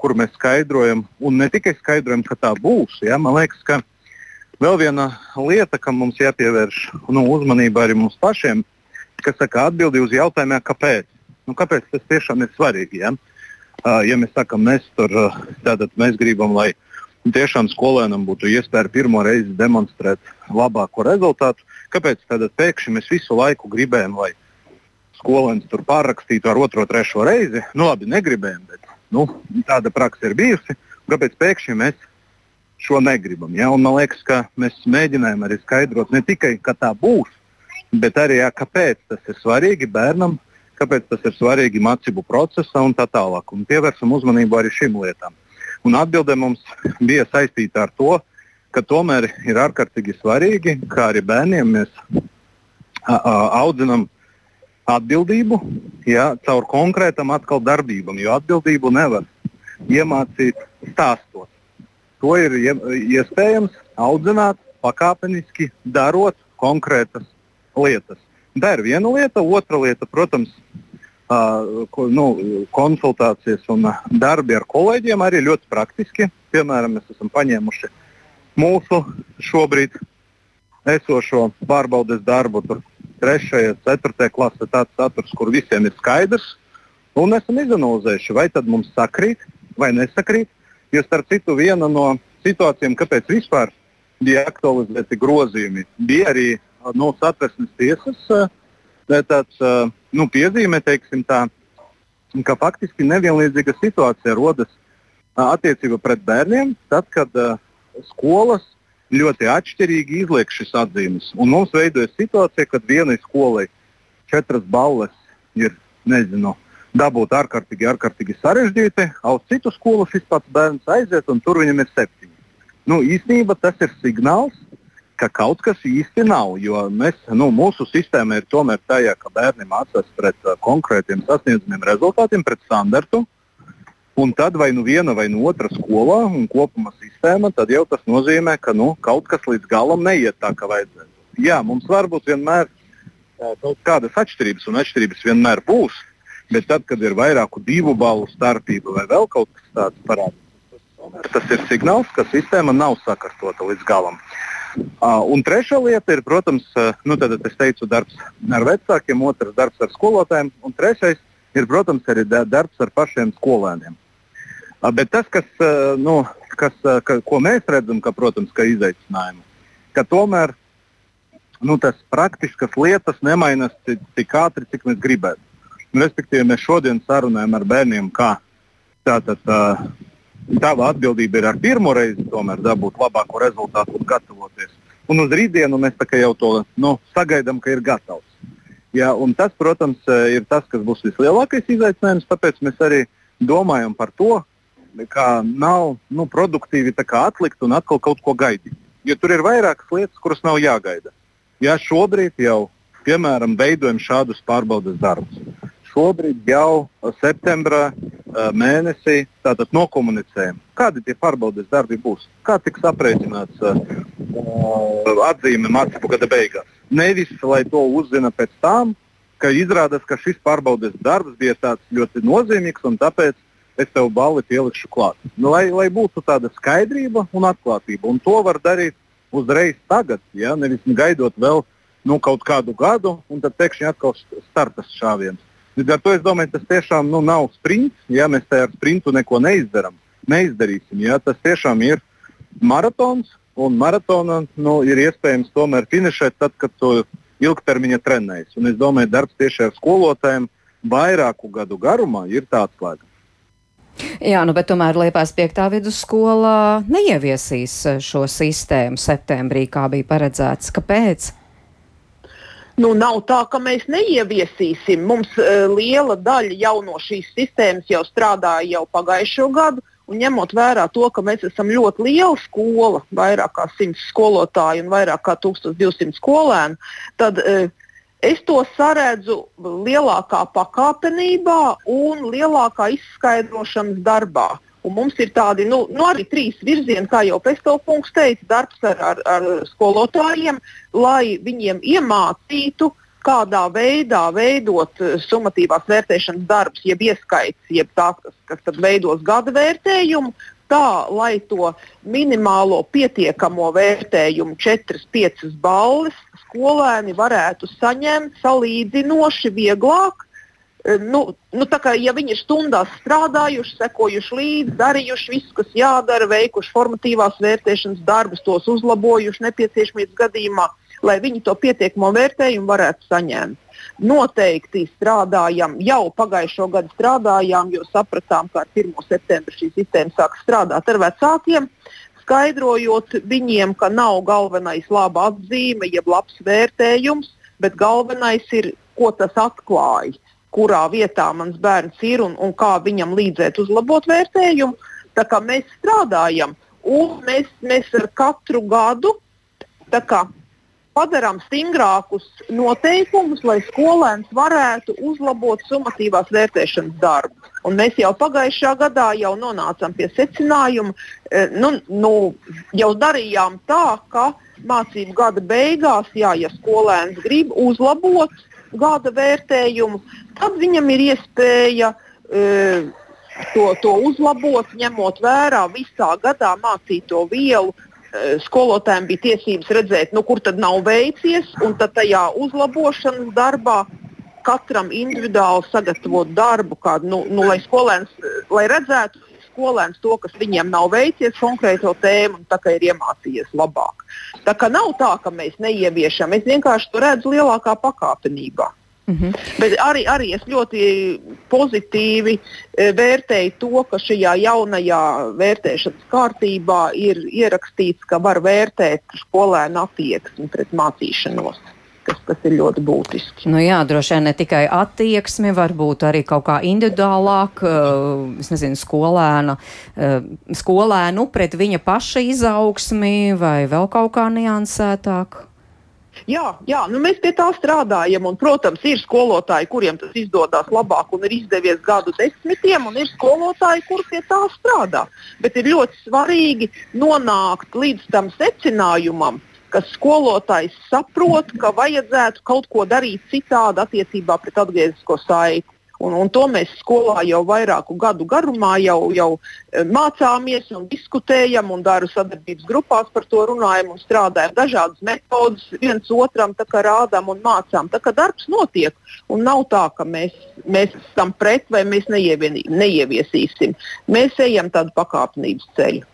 kur mēs skaidrojam, un ne tikai skaidrojam, ka tā būs. Ja? Man liekas, ka vēl viena lieta, kam mums jāpievērš nu, uzmanība arī mums pašiem, kas saka atbildi uz jautājumiem, kāpēc. Nu, kāpēc tas tiešām ir svarīgi? Ja, ja mēs sakām, mēs, tur, tātad, mēs gribam, lai tiešām skolēnam būtu iespēja pirmo reizi demonstrēt labāko rezultātu, kāpēc tad pēkšņi mēs visu laiku gribējam, lai skolēns tur pārrakstītu ar otro, trešo reizi. Nu, labi, negribējām, bet nu, tāda praksa ir bijusi. Kāpēc pēkšņi mēs šo negribam? Ja? Un man liekas, ka mēs mēģinājām arī skaidrot ne tikai, ka tā būs, bet arī jā, kāpēc tas ir svarīgi bērnam, kāpēc tas ir svarīgi mācību procesā un tā tālāk. Un pievērsam uzmanību arī šīm lietām. Un atbilde mums bija saistīta ar to, ka tomēr ir ārkārtīgi svarīgi, kā arī bērniem mēs a, a, audzinām atbildību ja, caur konkrētam atkal darbībam, jo atbildību nevar iemācīt stāstot. To ir iespējams audzināt pakāpeniski, darot konkrētas lietas. Tā ir viena lieta. Otra lieta, protams, uh, ko, nu, konsultācijas un darbi ar kolēģiem arī ļoti praktiski. Piemēram, mēs esam paņēmuši mūsu šobrīd esošo pārbaudes darbu. Tur 3. un 4. klase tāds saturs, kur visiem ir skaidrs. Un esam izanalizējuši, vai tad mums sakrīt vai nesakrīt. Jo starp citu, viena no situācijām, kāpēc vispār bija aktualizēti grozījumi, bija arī no satversmes tiesas tāds, nu, piezīme, tā, ka faktiski nevienlīdzīga situācija rodas attiecībā pret bērniem, tad, kad skolas ļoti atšķirīgi izliek šis atzīmes. Un mums veidojas situācija, kad vienai skolai četras balles ir nezinu, dabūt ārkārtīgi, ārkārtīgi sarežģīti, a uz citu skolu šis pats bērns aiziet un tur viņam ir septiņi. Nu, īstenībā tas ir signāls, ka kaut kas īsti nav. Jo mēs, nu, mūsu sistēma ir tomēr tajā, ka bērni mācās pret uh, konkrētiem sasniedzamiem rezultātiem, pret standartu. Un tad vai nu viena vai nu otra skolā un kopuma sistēma, tad jau tas nozīmē, ka nu, kaut kas līdz galam neiet tā, kā vajadzētu. Jā, mums varbūt vienmēr kaut kādas atšķirības, un atšķirības vienmēr būs. Bet tad, kad ir vairāku divu balvu starpība vai vēl kaut kas tāds parādās, tas ir signāls, ka sistēma nav sakārtota līdz galam. Uh, un trešā lieta ir, protams, uh, nu, tad es teicu, darbs ar vecākiem, otrs darbs ar skolotājiem, un trešais ir, protams, arī darbs ar pašiem skolēniem. Bet tas, kas, nu, kas, ka, ko mēs redzam, ka, protams, ka izaicinājumu, ka tomēr nu, tas praktiskas lietas nemainās tik, tik ātri, cik mēs gribētu. Nu, respektīvi, mēs šodien sarunājam ar bērniem, kā tātad, uh, tava atbildība ir ar pirmo reizi dabūt labāko rezultātu un gatavoties. Un uz rītdienu mēs jau to nu, sagaidām, ka ir gatavs. Ja, tas, protams, ir tas, kas būs vislielākais izaicinājums. Tāpēc mēs arī domājam par to, ka nav nu, produktīvi atlikt un atkal kaut ko gaidīt. Jo tur ir vairākas lietas, kuras nav jāgaida. Ja šobrīd jau, piemēram, veidojam šādus pārbaudas darbus, šobrīd jau septembrā mēnesī tātad nokomunicējam, kādi tie pārbaudas darbi būs, kā tiks aprēķināts uh, atzīme mācību gada beigās. Nevis, lai to uzzina pēc tam, ka izrādās, ka šis pārbaudas darbs bija ļoti nozīmīgs un tāpēc es tev balli pielikšu klāt. Nu, lai, lai būtu tāda skaidrība un atklātība, un to var darīt uzreiz tagad, ja nevis gaidot vēl nu, kaut kādu gadu, un tad pēkšņi atkal startas šāviens. Līdz ar to es domāju, tas tiešām nu, nav sprints. Ja mēs tajā ar sprintu neko neizdarām, neizdarīsim. Ja, tas tiešām ir maratons, un maratonā nu, ir iespējams tomēr finišēt tad, kad to ilgtermiņa trenējas. Un es domāju, darbs tieši ar skolotājiem vairāku gadu garumā ir tāds slēgts. Jā, nu, bet tomēr Liepās 5. vidusskolā neieviesīs šo sistēmu septembrī, kā bija paredzēts. Kāpēc? Nu, nav tā, ka mēs neieviesīsim. Mums uh, liela daļa jau no šīs sistēmas jau strādāja jau pagājušo gadu. Un ņemot vērā to, ka mēs esam ļoti liela skola, vairāk kā 100 skolotāju un vairāk kā 1200 skolēnu, tad uh, es to saredzu lielākā pakāpenībā un lielākā izskaidrošanas darbā. Un mums ir tādi nu, nu arī trīs virzieni, kā jau Pēctelkungs teica, darbs ar, ar, ar skolotājiem, lai viņiem iemācītu, kādā veidā veidot eh, summatīvās vērtēšanas darbus, jeb ieskaits, jeb tā, kas, kas veidos gada vērtējumu, tā, lai to minimālo pietiekamo vērtējumu, 4-5 balvas, skolēni varētu saņemt salīdzinoši vieglāk Eh, nu, nu, kā, ja viņi ir stundās strādājuši, sekojuši līdzi, darījuši visu, kas jādara, veikuši formatīvās vērtēšanas darbus, tos uzlabojuši nepieciešamības gadījumā, lai viņi to pietiekamo vērtējumu varētu saņemt. Noteikti strādājam, jau pagājušo gadu strādājām, jo sapratām, ka ar 1. septembri šī sistēma sāk strādāt ar vecākiem, skaidrojot viņiem, ka nav galvenais laba atzīme, jeb labs vērtējums, bet galvenais ir, ko tas atklāja kurā vietā mans bērns ir un, un kā viņam līdzēt uzlabot vērtējumu. Tā kā mēs strādājam, un mēs, mēs ar katru gadu padarām stingrākus noteikumus, lai skolēns varētu uzlabot summatīvās vērtēšanas darbu. Un mēs jau pagājušā gadā jau nonācām pie secinājuma, eh, nu, nu, jau darījām tā, ka mācību gada beigās, jā, ja skolēns grib uzlabot gada vērtējumu, tad viņam ir iespēja e, to, to uzlabot, ņemot vērā visā gadā mācīto vielu. E, skolotājiem bija tiesības redzēt, nu, kur tad nav veicies, un tad tajā uzlabošanas darbā katram individuāli sagatavot darbu, kādu, nu, nu, lai skolēns lai redzētu skolēns to, kas viņiem nav veicies, konkrēto tēmu, un tā kā ir iemācījies labāk. Tā kā nav tā, ka mēs neieviešam, es vienkārši to redzu lielākā pakāpenībā. Mm -hmm. Bet arī, arī es ļoti pozitīvi e, vērtēju to, ka šajā jaunajā vērtēšanas kārtībā ir ierakstīts, ka var vērtēt skolēnu attieksmi pret mācīšanos. Kas, kas ir ļoti būtiski. Nu jā, droši vien ne tikai attieksmi, varbūt arī kaut kā individuālāk, uh, es nezinu, skolēna, uh, skolēnu pret viņa paša izaugsmi vai vēl kaut kā niansētāk. Jā, jā nu mēs pie tā strādājam. Un, protams, ir skolotāji, kuriem tas izdodas labāk un ir izdevies gadu desmitiem, un ir skolotāji, kur pie tā strādā. Bet ir ļoti svarīgi nonākt līdz tam secinājumam, ka skolotājs saprot, ka vajadzētu kaut ko darīt citādi attiecībā pret atgriezisko saiti. Un, un to mēs skolā jau vairāku gadu garumā jau, jau eh, mācāmies un diskutējam, un darbu sadarbības grupās par to runājam un strādājam. Dažādas metodas viens otram rādām un mācām. Tā kā darbs notiek, un nav tā, ka mēs, mēs esam pret vai mēs neieviesīsim. Mēs ejam tādu pakāpnības ceļu.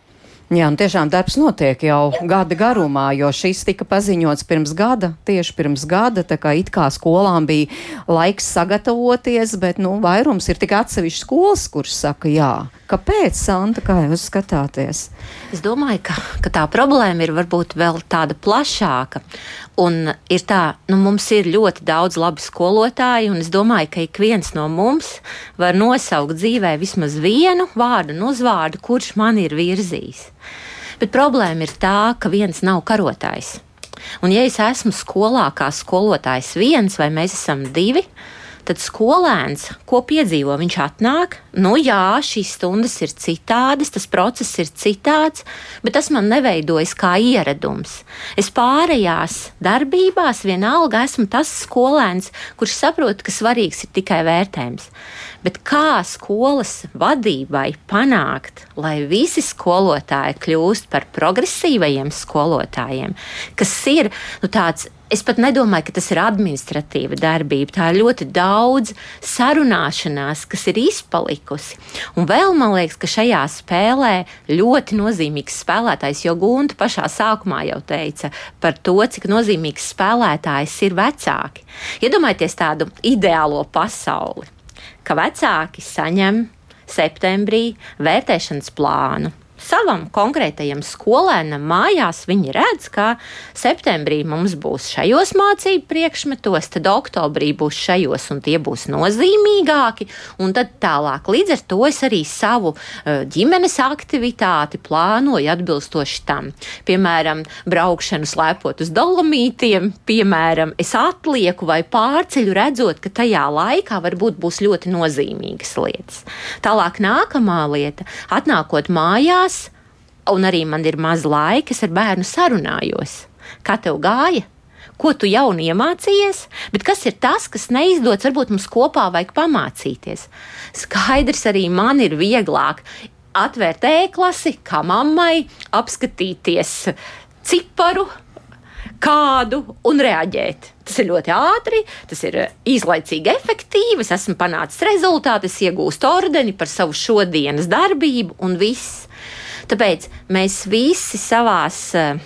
Jā, un tiešām darbs notiek jau gada garumā, jo šis tika paziņots pirms gada, tieši pirms gada, tā kā it kā skolām bija laiks sagatavoties, bet, nu, vairums ir tik atsevišķi skolas, kuras saka jā. Kāpēc, Santa, kā jūs skatāties? Es domāju, ka, ka tā problēma ir varbūt vēl tāda plašāka. Un ir tā, nu, mums ir ļoti daudz labi skolotāji, un es domāju, ka ik viens no mums var nosaukt dzīvē vismaz vienu vārdu un uzvārdu, kurš man ir virzījis. Bet problēma ir tā, ka viens nav karotājs. Un ja es esmu skolā kā skolotājs viens vai mēs esam divi, tad tad skolēns, ko piedzīvo, viņš atnāk, nu jā, šīs stundas ir citādas, tas process ir citāds, bet tas man neveidojas kā ieradums. Es pārējās darbībās vienalga esmu tas skolēns, kurš saprot, ka svarīgs ir tikai vērtējums. Bet kā skolas vadībai panākt, lai visi skolotāji kļūst par progresīvajiem skolotājiem, kas ir nu, tāds Es pat nedomāju, ka tas ir administratīva darbība. Tā ir ļoti daudz sarunāšanās, kas ir izpalikusi. Un vēl man liekas, ka šajā spēlē ļoti nozīmīgs spēlētājs, jo Gunta pašā sākumā jau teica par to, cik nozīmīgs spēlētājs ir vecāki. Iedomājieties tādu ideālo pasauli, ka vecāki saņem septembrī vērtēšanas plānu savam konkrētajam skolēnam mājās viņi redz, ka septembrī mums būs šajos mācību priekšmetos, tad oktobrī būs šajos, un tie būs nozīmīgāki, un tad tālāk. Līdz ar to es arī savu uh, ģimenes aktivitāti plānoju atbilstoši tam. Piemēram, braukšanu slēpot uz dolomītiem, piemēram, es atlieku vai pārceļu redzot, ka tajā laikā varbūt būs ļoti nozīmīgas lietas. Tālāk nākamā lieta - atnākot mājās, un arī man ir maz laika, es ar bērnu sarunājos. Kā tev gāja? Ko tu jaunu iemācījies, bet kas ir tas, kas neizdodas, varbūt mums kopā vajag pamācīties. Skaidrs, arī man ir vieglāk atvērt e-klasi, kā mammai, apskatīties ciparu, kādu un reaģēt. Tas ir ļoti ātri, tas ir īslaicīgi efektīvi. Es esmu panācis rezultātu, es iegūstu ordeni par savu šodienas darbību un viss. Tāpēc mēs visi savās eh,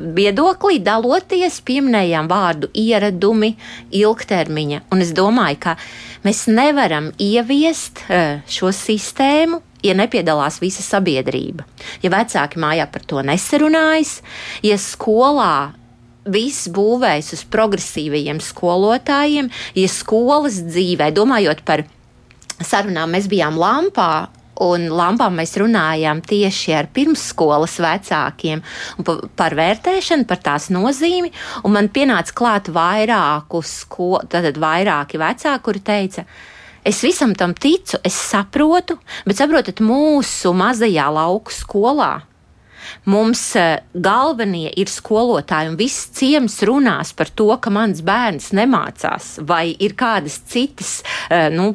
viedoklī daloties, pieminējām vārdu ieradumi, ilgtermiņa. Un es domāju, ka mēs nevaram ieviest eh, šo sistēmu. Ja nepiedalās visa sabiedrība, ja vecāki mājā par to nesarunājas, ja skolā viss būvēs uz progresīvajiem skolotājiem, ja skolas dzīvē, domājot par sarunām, mēs bijām Lampā un lampām mēs runājām tieši ar pirmsskolas vecākiem par vērtēšanu, par tās nozīmi. Man pienāca klāt vairāku skolu, tad vairāki vecāki, kuri teica, Es visam tam ticu, es saprotu, bet saprotat, mūsu mazajā lauku skolā mums uh, galvenie ir skolotāji, un viss ciems runās par to, ka mans bērns nemācās, vai ir kādas citas, uh, nu,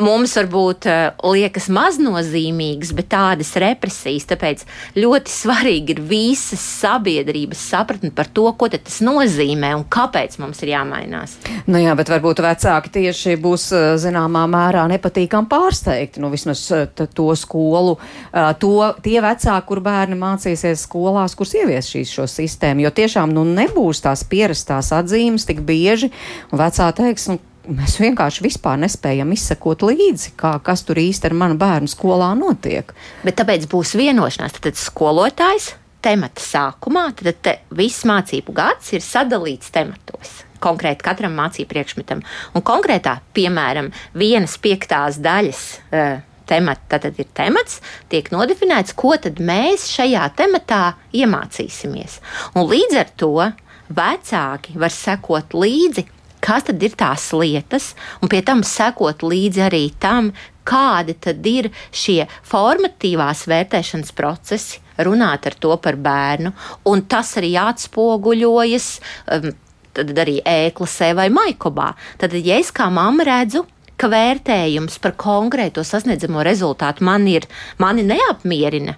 mums varbūt uh, liekas maznozīmīgas, bet tādas represijas. Tāpēc ļoti svarīgi ir visas sabiedrības sapratne par to, ko tas nozīmē un kāpēc mums ir jāmainās. Nu jā, bet varbūt vecāki tieši būs eh, zināmā mērā nepatīkami pārsteigti. Nu, vismaz eh, to skolu, to, tie vecāki, kur bērni mācīsies skolās, kuras ievies šīs šo sistēmu, jo tiešām nu, nebūs tās pierastās atzīmes tik bieži, vecā teiks, nu, mēs vienkārši nespējam izsekot līdzi, kā, kas tur īsti ar manu bērnu skolā notiek. Bet tāpēc būs vienošanās, tad skolotājs temata sākumā, tad te viss mācību gads ir sadalīts tematos. Konkrēti katram mācību priekšmetam. Un konkrētā, piemēram, vienas piektās daļas uh, temata, tad ir temats, tiek nodefinēts, ko tad mēs šajā tematā iemācīsimies. Un līdz ar to vecāki var sekot līdzi kas tad ir tās lietas, un pie tam sekot līdzi arī tam, kādi tad ir šie formatīvās vērtēšanas procesi, runāt ar to par bērnu, un tas arī atspoguļojas. Um, tad arī ēklasē vai maikobā. Tad, ja es kā mamma redzu, ka vērtējums par konkrēto sasniedzamo rezultātu man ir, mani neapmierina,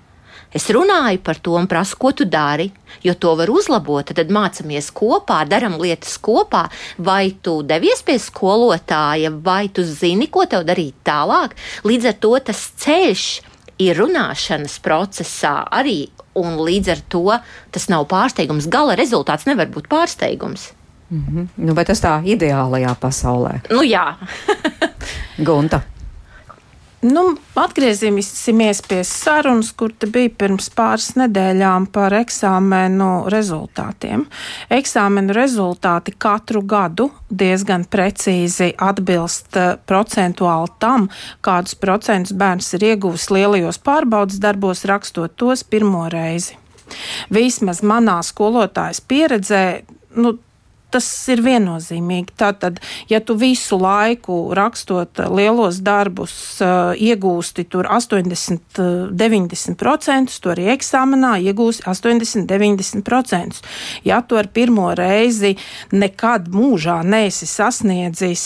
Es runāju par to un prasu, ko tu dari, jo to var uzlabot. Tad mācāmies kopā, darām lietas kopā. Vai tu devies pie skolotāja, vai tu zini, ko tev darīt tālāk. Līdz ar to tas ceļš ir runāšanas procesā arī, un līdz ar to tas nav pārsteigums. Gala rezultāts nevar būt pārsteigums. Mm -hmm. nu, bet tas tā ideālajā pasaulē. Nu, jā, Gunta. Nu, atgriezīsimies pie sarunas, kur bija pirms pāris nedēļām par eksāmenu rezultātiem. Eksāmenu rezultāti katru gadu diezgan precīzi atbilst uh, procentuāli tam, kādus procentus bērns ir ieguvis lielajos pārbaudas darbos, rakstot tos pirmo reizi. Vismaz manā skolotājas pieredzē, nu, tas ir viennozīmīgi. Tātad, ja tu visu laiku rakstot lielos darbus, iegūsti tur 80, 90%, to arī eksāmenā iegūsi 80, 90%. Ja tu ar pirmo reizi nekad mūžā neesi sasniedzis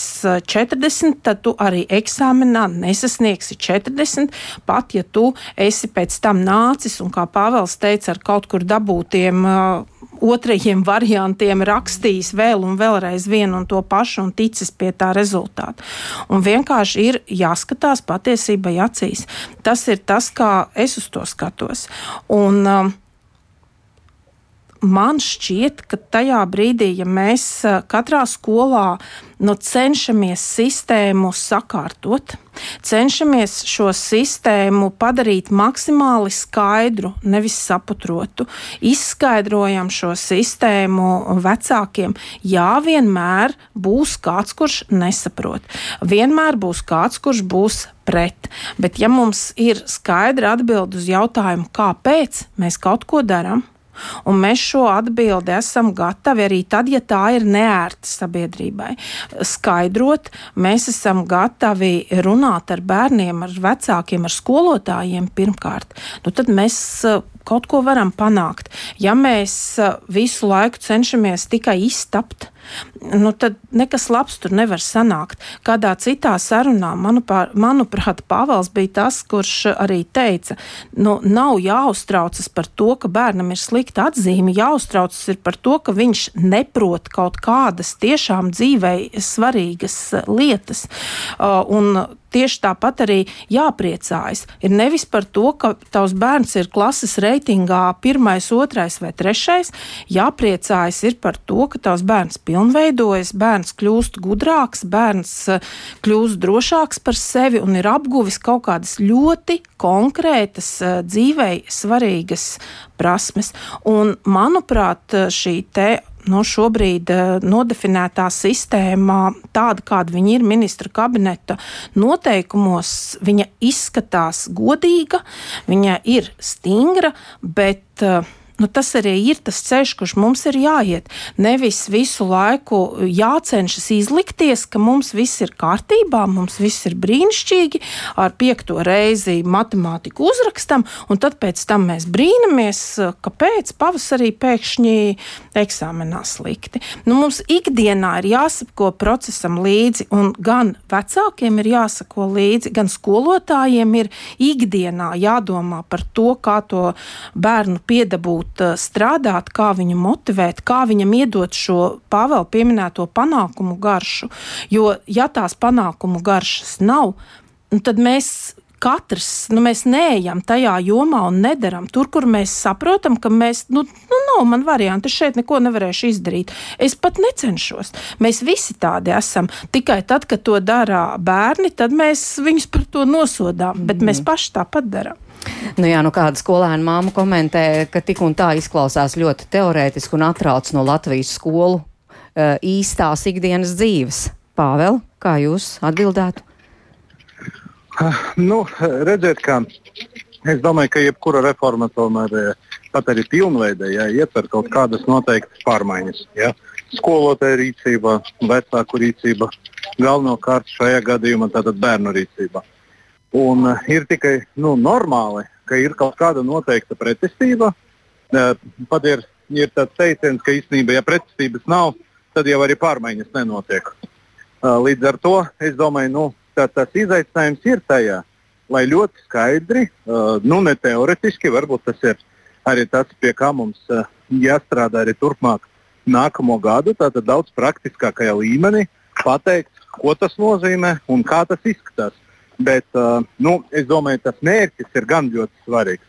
40, tad tu arī eksāmenā nesasniegsi 40, pat ja tu esi pēc tam nācis un, kā Pāvils teica, ar kaut kur dabūtiem otrajiem variantiem rakstījis vēl un vēlreiz vienu un to pašu un ticis pie tā rezultāta. Un vienkārši ir jāskatās patiesībai acīs. Tas ir tas, kā es uz to skatos. Un, um, man šķiet, ka tajā brīdī, ja mēs katrā skolā nu, cenšamies sistēmu sakārtot, cenšamies šo sistēmu padarīt maksimāli skaidru, nevis saputrotu, izskaidrojam šo sistēmu vecākiem. Jā, vienmēr būs kāds, kurš nesaprot. Vienmēr būs kāds, kurš būs pret. Bet, ja mums ir skaidra atbilde uz jautājumu, kāpēc mēs kaut ko darām, Un mēs šo atbildi esam gatavi arī tad, ja tā ir neērta sabiedrībai. Skaidrot, mēs esam gatavi runāt ar bērniem, ar vecākiem, ar skolotājiem pirmkārt. Nu, tad mēs uh, kaut ko varam panākt. Ja mēs uh, visu laiku cenšamies tikai iztapt, nu, tad nekas labs tur nevar sanākt. Kādā citā sarunā, manuprāt, manuprāt Pāvils bija tas, kurš arī teica, nu, nav jāuztraucas par to, ka bērnam ir slikta atzīme, jāuztraucas ir par to, ka viņš neprot kaut kādas tiešām dzīvei svarīgas lietas. Uh, un tieši tāpat arī jāpriecājas. Ir nevis par to, ka tavs bērns ir klases reitingā pirmais, otrais vai trešais. Jāpriecājas ir par to, ka tavs bērns pilnveidojas, bērns kļūst gudrāks, bērns eh, kļūst drošāks par sevi un ir apguvis kaut kādas ļoti konkrētas eh, dzīvei svarīgas prasmes. Un, manuprāt, šī te nu, šobrīd nodefinētā sistēmā, tāda kāda viņa ir ministra kabineta noteikumos, viņa izskatās godīga, viņa ir stingra, bet uh, nu, tas arī ir tas ceļš, kurš mums ir jāiet. Nevis visu laiku jācenšas izlikties, ka mums viss ir kārtībā, mums viss ir brīnišķīgi, ar piekto reizi matemātiku uzrakstam, un tad pēc tam mēs brīnamies, kāpēc pavasarī pēkšņi eksāmenā slikti. Nu, mums ikdienā ir jāsako procesam līdzi, un gan vecākiem ir jāsako līdzi, gan skolotājiem ir ikdienā jādomā par to, kā to bērnu piedabūt varbūt strādāt, kā viņu motivēt, kā viņam iedot šo Pāvela pieminēto panākumu garšu. Jo, ja tās panākumu garšas nav, nu, tad mēs katrs, nu, mēs neejam tajā jomā un nedaram. Tur, kur mēs saprotam, ka mēs, nu, nu nav man varianti, es šeit neko nevarēšu izdarīt. Es pat necenšos. Mēs visi tādi esam. Tikai tad, kad to dara bērni, tad mēs viņus par to nosodām, bet mm. mēs paši tāpat darām. Nu jā, nu kāda skolēna māma komentē, ka tik un tā izklausās ļoti teorētiski un atrauc no Latvijas skolu uh, īstās ikdienas dzīves. Pāvēl, kā jūs atbildētu? Uh, nu, redziet, ka es domāju, ka jebkura reforma tomēr eh, pat arī pilnveidē ja, ietver kaut kādas noteiktas pārmaiņas. Ja. Skolotāja rīcība, vecāku rīcība, galvenokārt šajā gadījumā tātad bērnu rīcība. Un uh, ir tikai nu, normāli, ka ir kaut kāda noteikta pretestība. Pat ir, ir tāds teiciens, ka īstenībā, ja pretestības nav, tad jau arī pārmaiņas nenotiek. Līdz ar to es domāju, nu, tā, tas izaicinājums ir tajā, lai ļoti skaidri, nu, ne teoretiski, varbūt tas ir arī tas, pie kā mums jāstrādā arī turpmāk nākamo gadu, tātad daudz praktiskākajā līmenī pateikt, ko tas nozīmē un kā tas izskatās. Bet uh, nu, es domāju, tas mērķis ir gan ļoti svarīgs.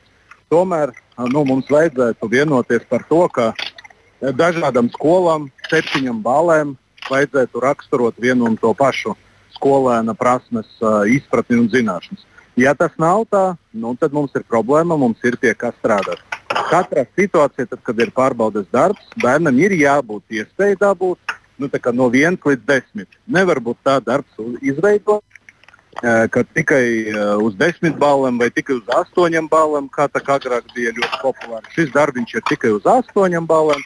Tomēr uh, nu, mums vajadzētu vienoties par to, ka dažādām skolām, septiņām balēm, vajadzētu raksturot vienu un to pašu skolēna prasmes, uh, izpratni un zināšanas. Ja tas nav tā, nu, tad mums ir problēma, mums ir pie kā strādāt. Katrā situācijā, tad, kad ir pārbaudas darbs, bērnam ir jābūt iespējai dabūt nu, no 1 līdz 10. Nevar būt tā darbs izveidot, ka tikai uz desmit balām vai tikai uz astoņām balām, kā tā kā agrāk bija ļoti populārs. Šis darbs ir tikai uz astoņām balām,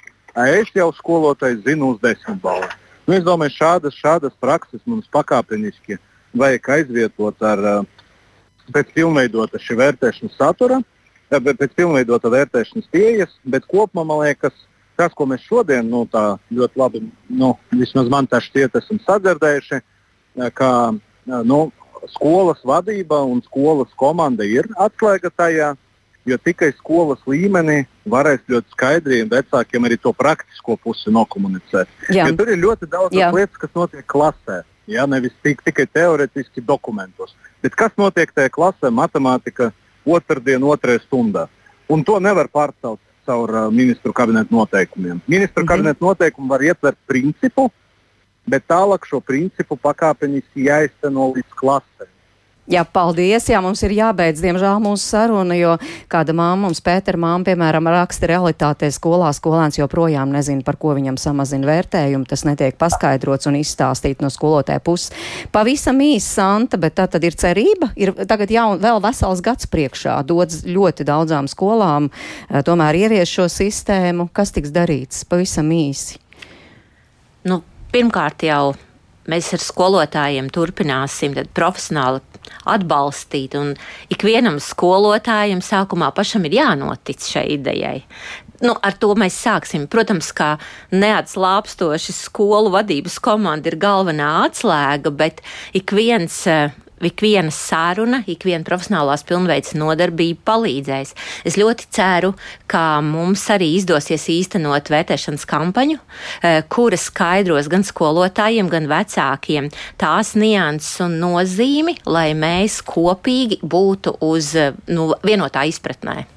es jau skolotājs zinu uz desmit balām. Nu, es domāju, šādas, šādas prakses mums pakāpeniski vajag aizvietot ar pēc pilnveidota šī vērtēšanas satura, pēc pilnveidota vērtēšanas pieejas, bet kopumā man liekas, tas, ko mēs šodien nu, ļoti labi, nu, vismaz man tā šķiet, esam sadzirdējuši, ka nu, skolas vadība un skolas komanda ir atslēga tajā, jo tikai skolas līmenī varēs ļoti skaidri vecākiem arī to praktisko pusi nokomunicēt. Tur ir ļoti daudz lietas, kas notiek klasē. Ja, nevis tik, tikai teorētiski dokumentos. Bet kas notiek tajā klasē, matemātika, otrdien, otrajā stundā? Un to nevar pārcelt caur uh, ministru kabineta noteikumiem. Ministru mm -hmm. kabineta noteikumi var ietvert principu, bet tālāk šo principu pakāpeniski jāizteno līdz klasē. Jā, paldies. Jā, mums ir jābeidz, diemžēl, mūsu saruna, jo kāda māma mums, Pētera māma, piemēram, raksta realitātē skolā, skolēns joprojām nezina, par ko viņam samazina vērtējumu. Tas netiek paskaidrots un izstāstīt no skolotāja puses. Pavisam īsi, Santa, bet tā tad ir cerība. Ir tagad jau vēl vesels gads priekšā, dodas ļoti daudzām skolām, eh, tomēr ievies šo sistēmu. Kas tiks darīts? Pavisam īsi. Nu, pirmkārt jau mēs ar skolotājiem turpināsim profesionāli atbalstīt. Un ikvienam skolotājam sākumā pašam ir jānotic šai idejai. Nu, ar to mēs sāksim. Protams, kā neatslāpstoši skolu vadības komanda ir galvenā atslēga, bet ik viens eh, ikviena saruna, ikviena profesionālās pilnveids nodarbība palīdzēs. Es ļoti ceru, ka mums arī izdosies īstenot vērtēšanas kampaņu, e, kura skaidros gan skolotājiem, gan vecākiem tās nianses un nozīmi, lai mēs kopīgi būtu uz nu, vienotā izpratnē.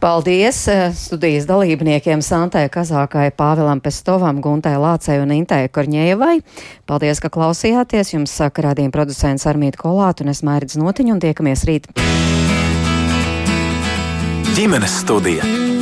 Paldies eh, studijas dalībniekiem Santai Kazākai, Pāvilam Pestovam, Guntai Lācei un Intei Korņēvai. Paldies, ka klausījāties. Jums saka rādījuma producents Armīti Kolāt un es Mairidz Notiņu un tiekamies rīt. Ģimenes studija.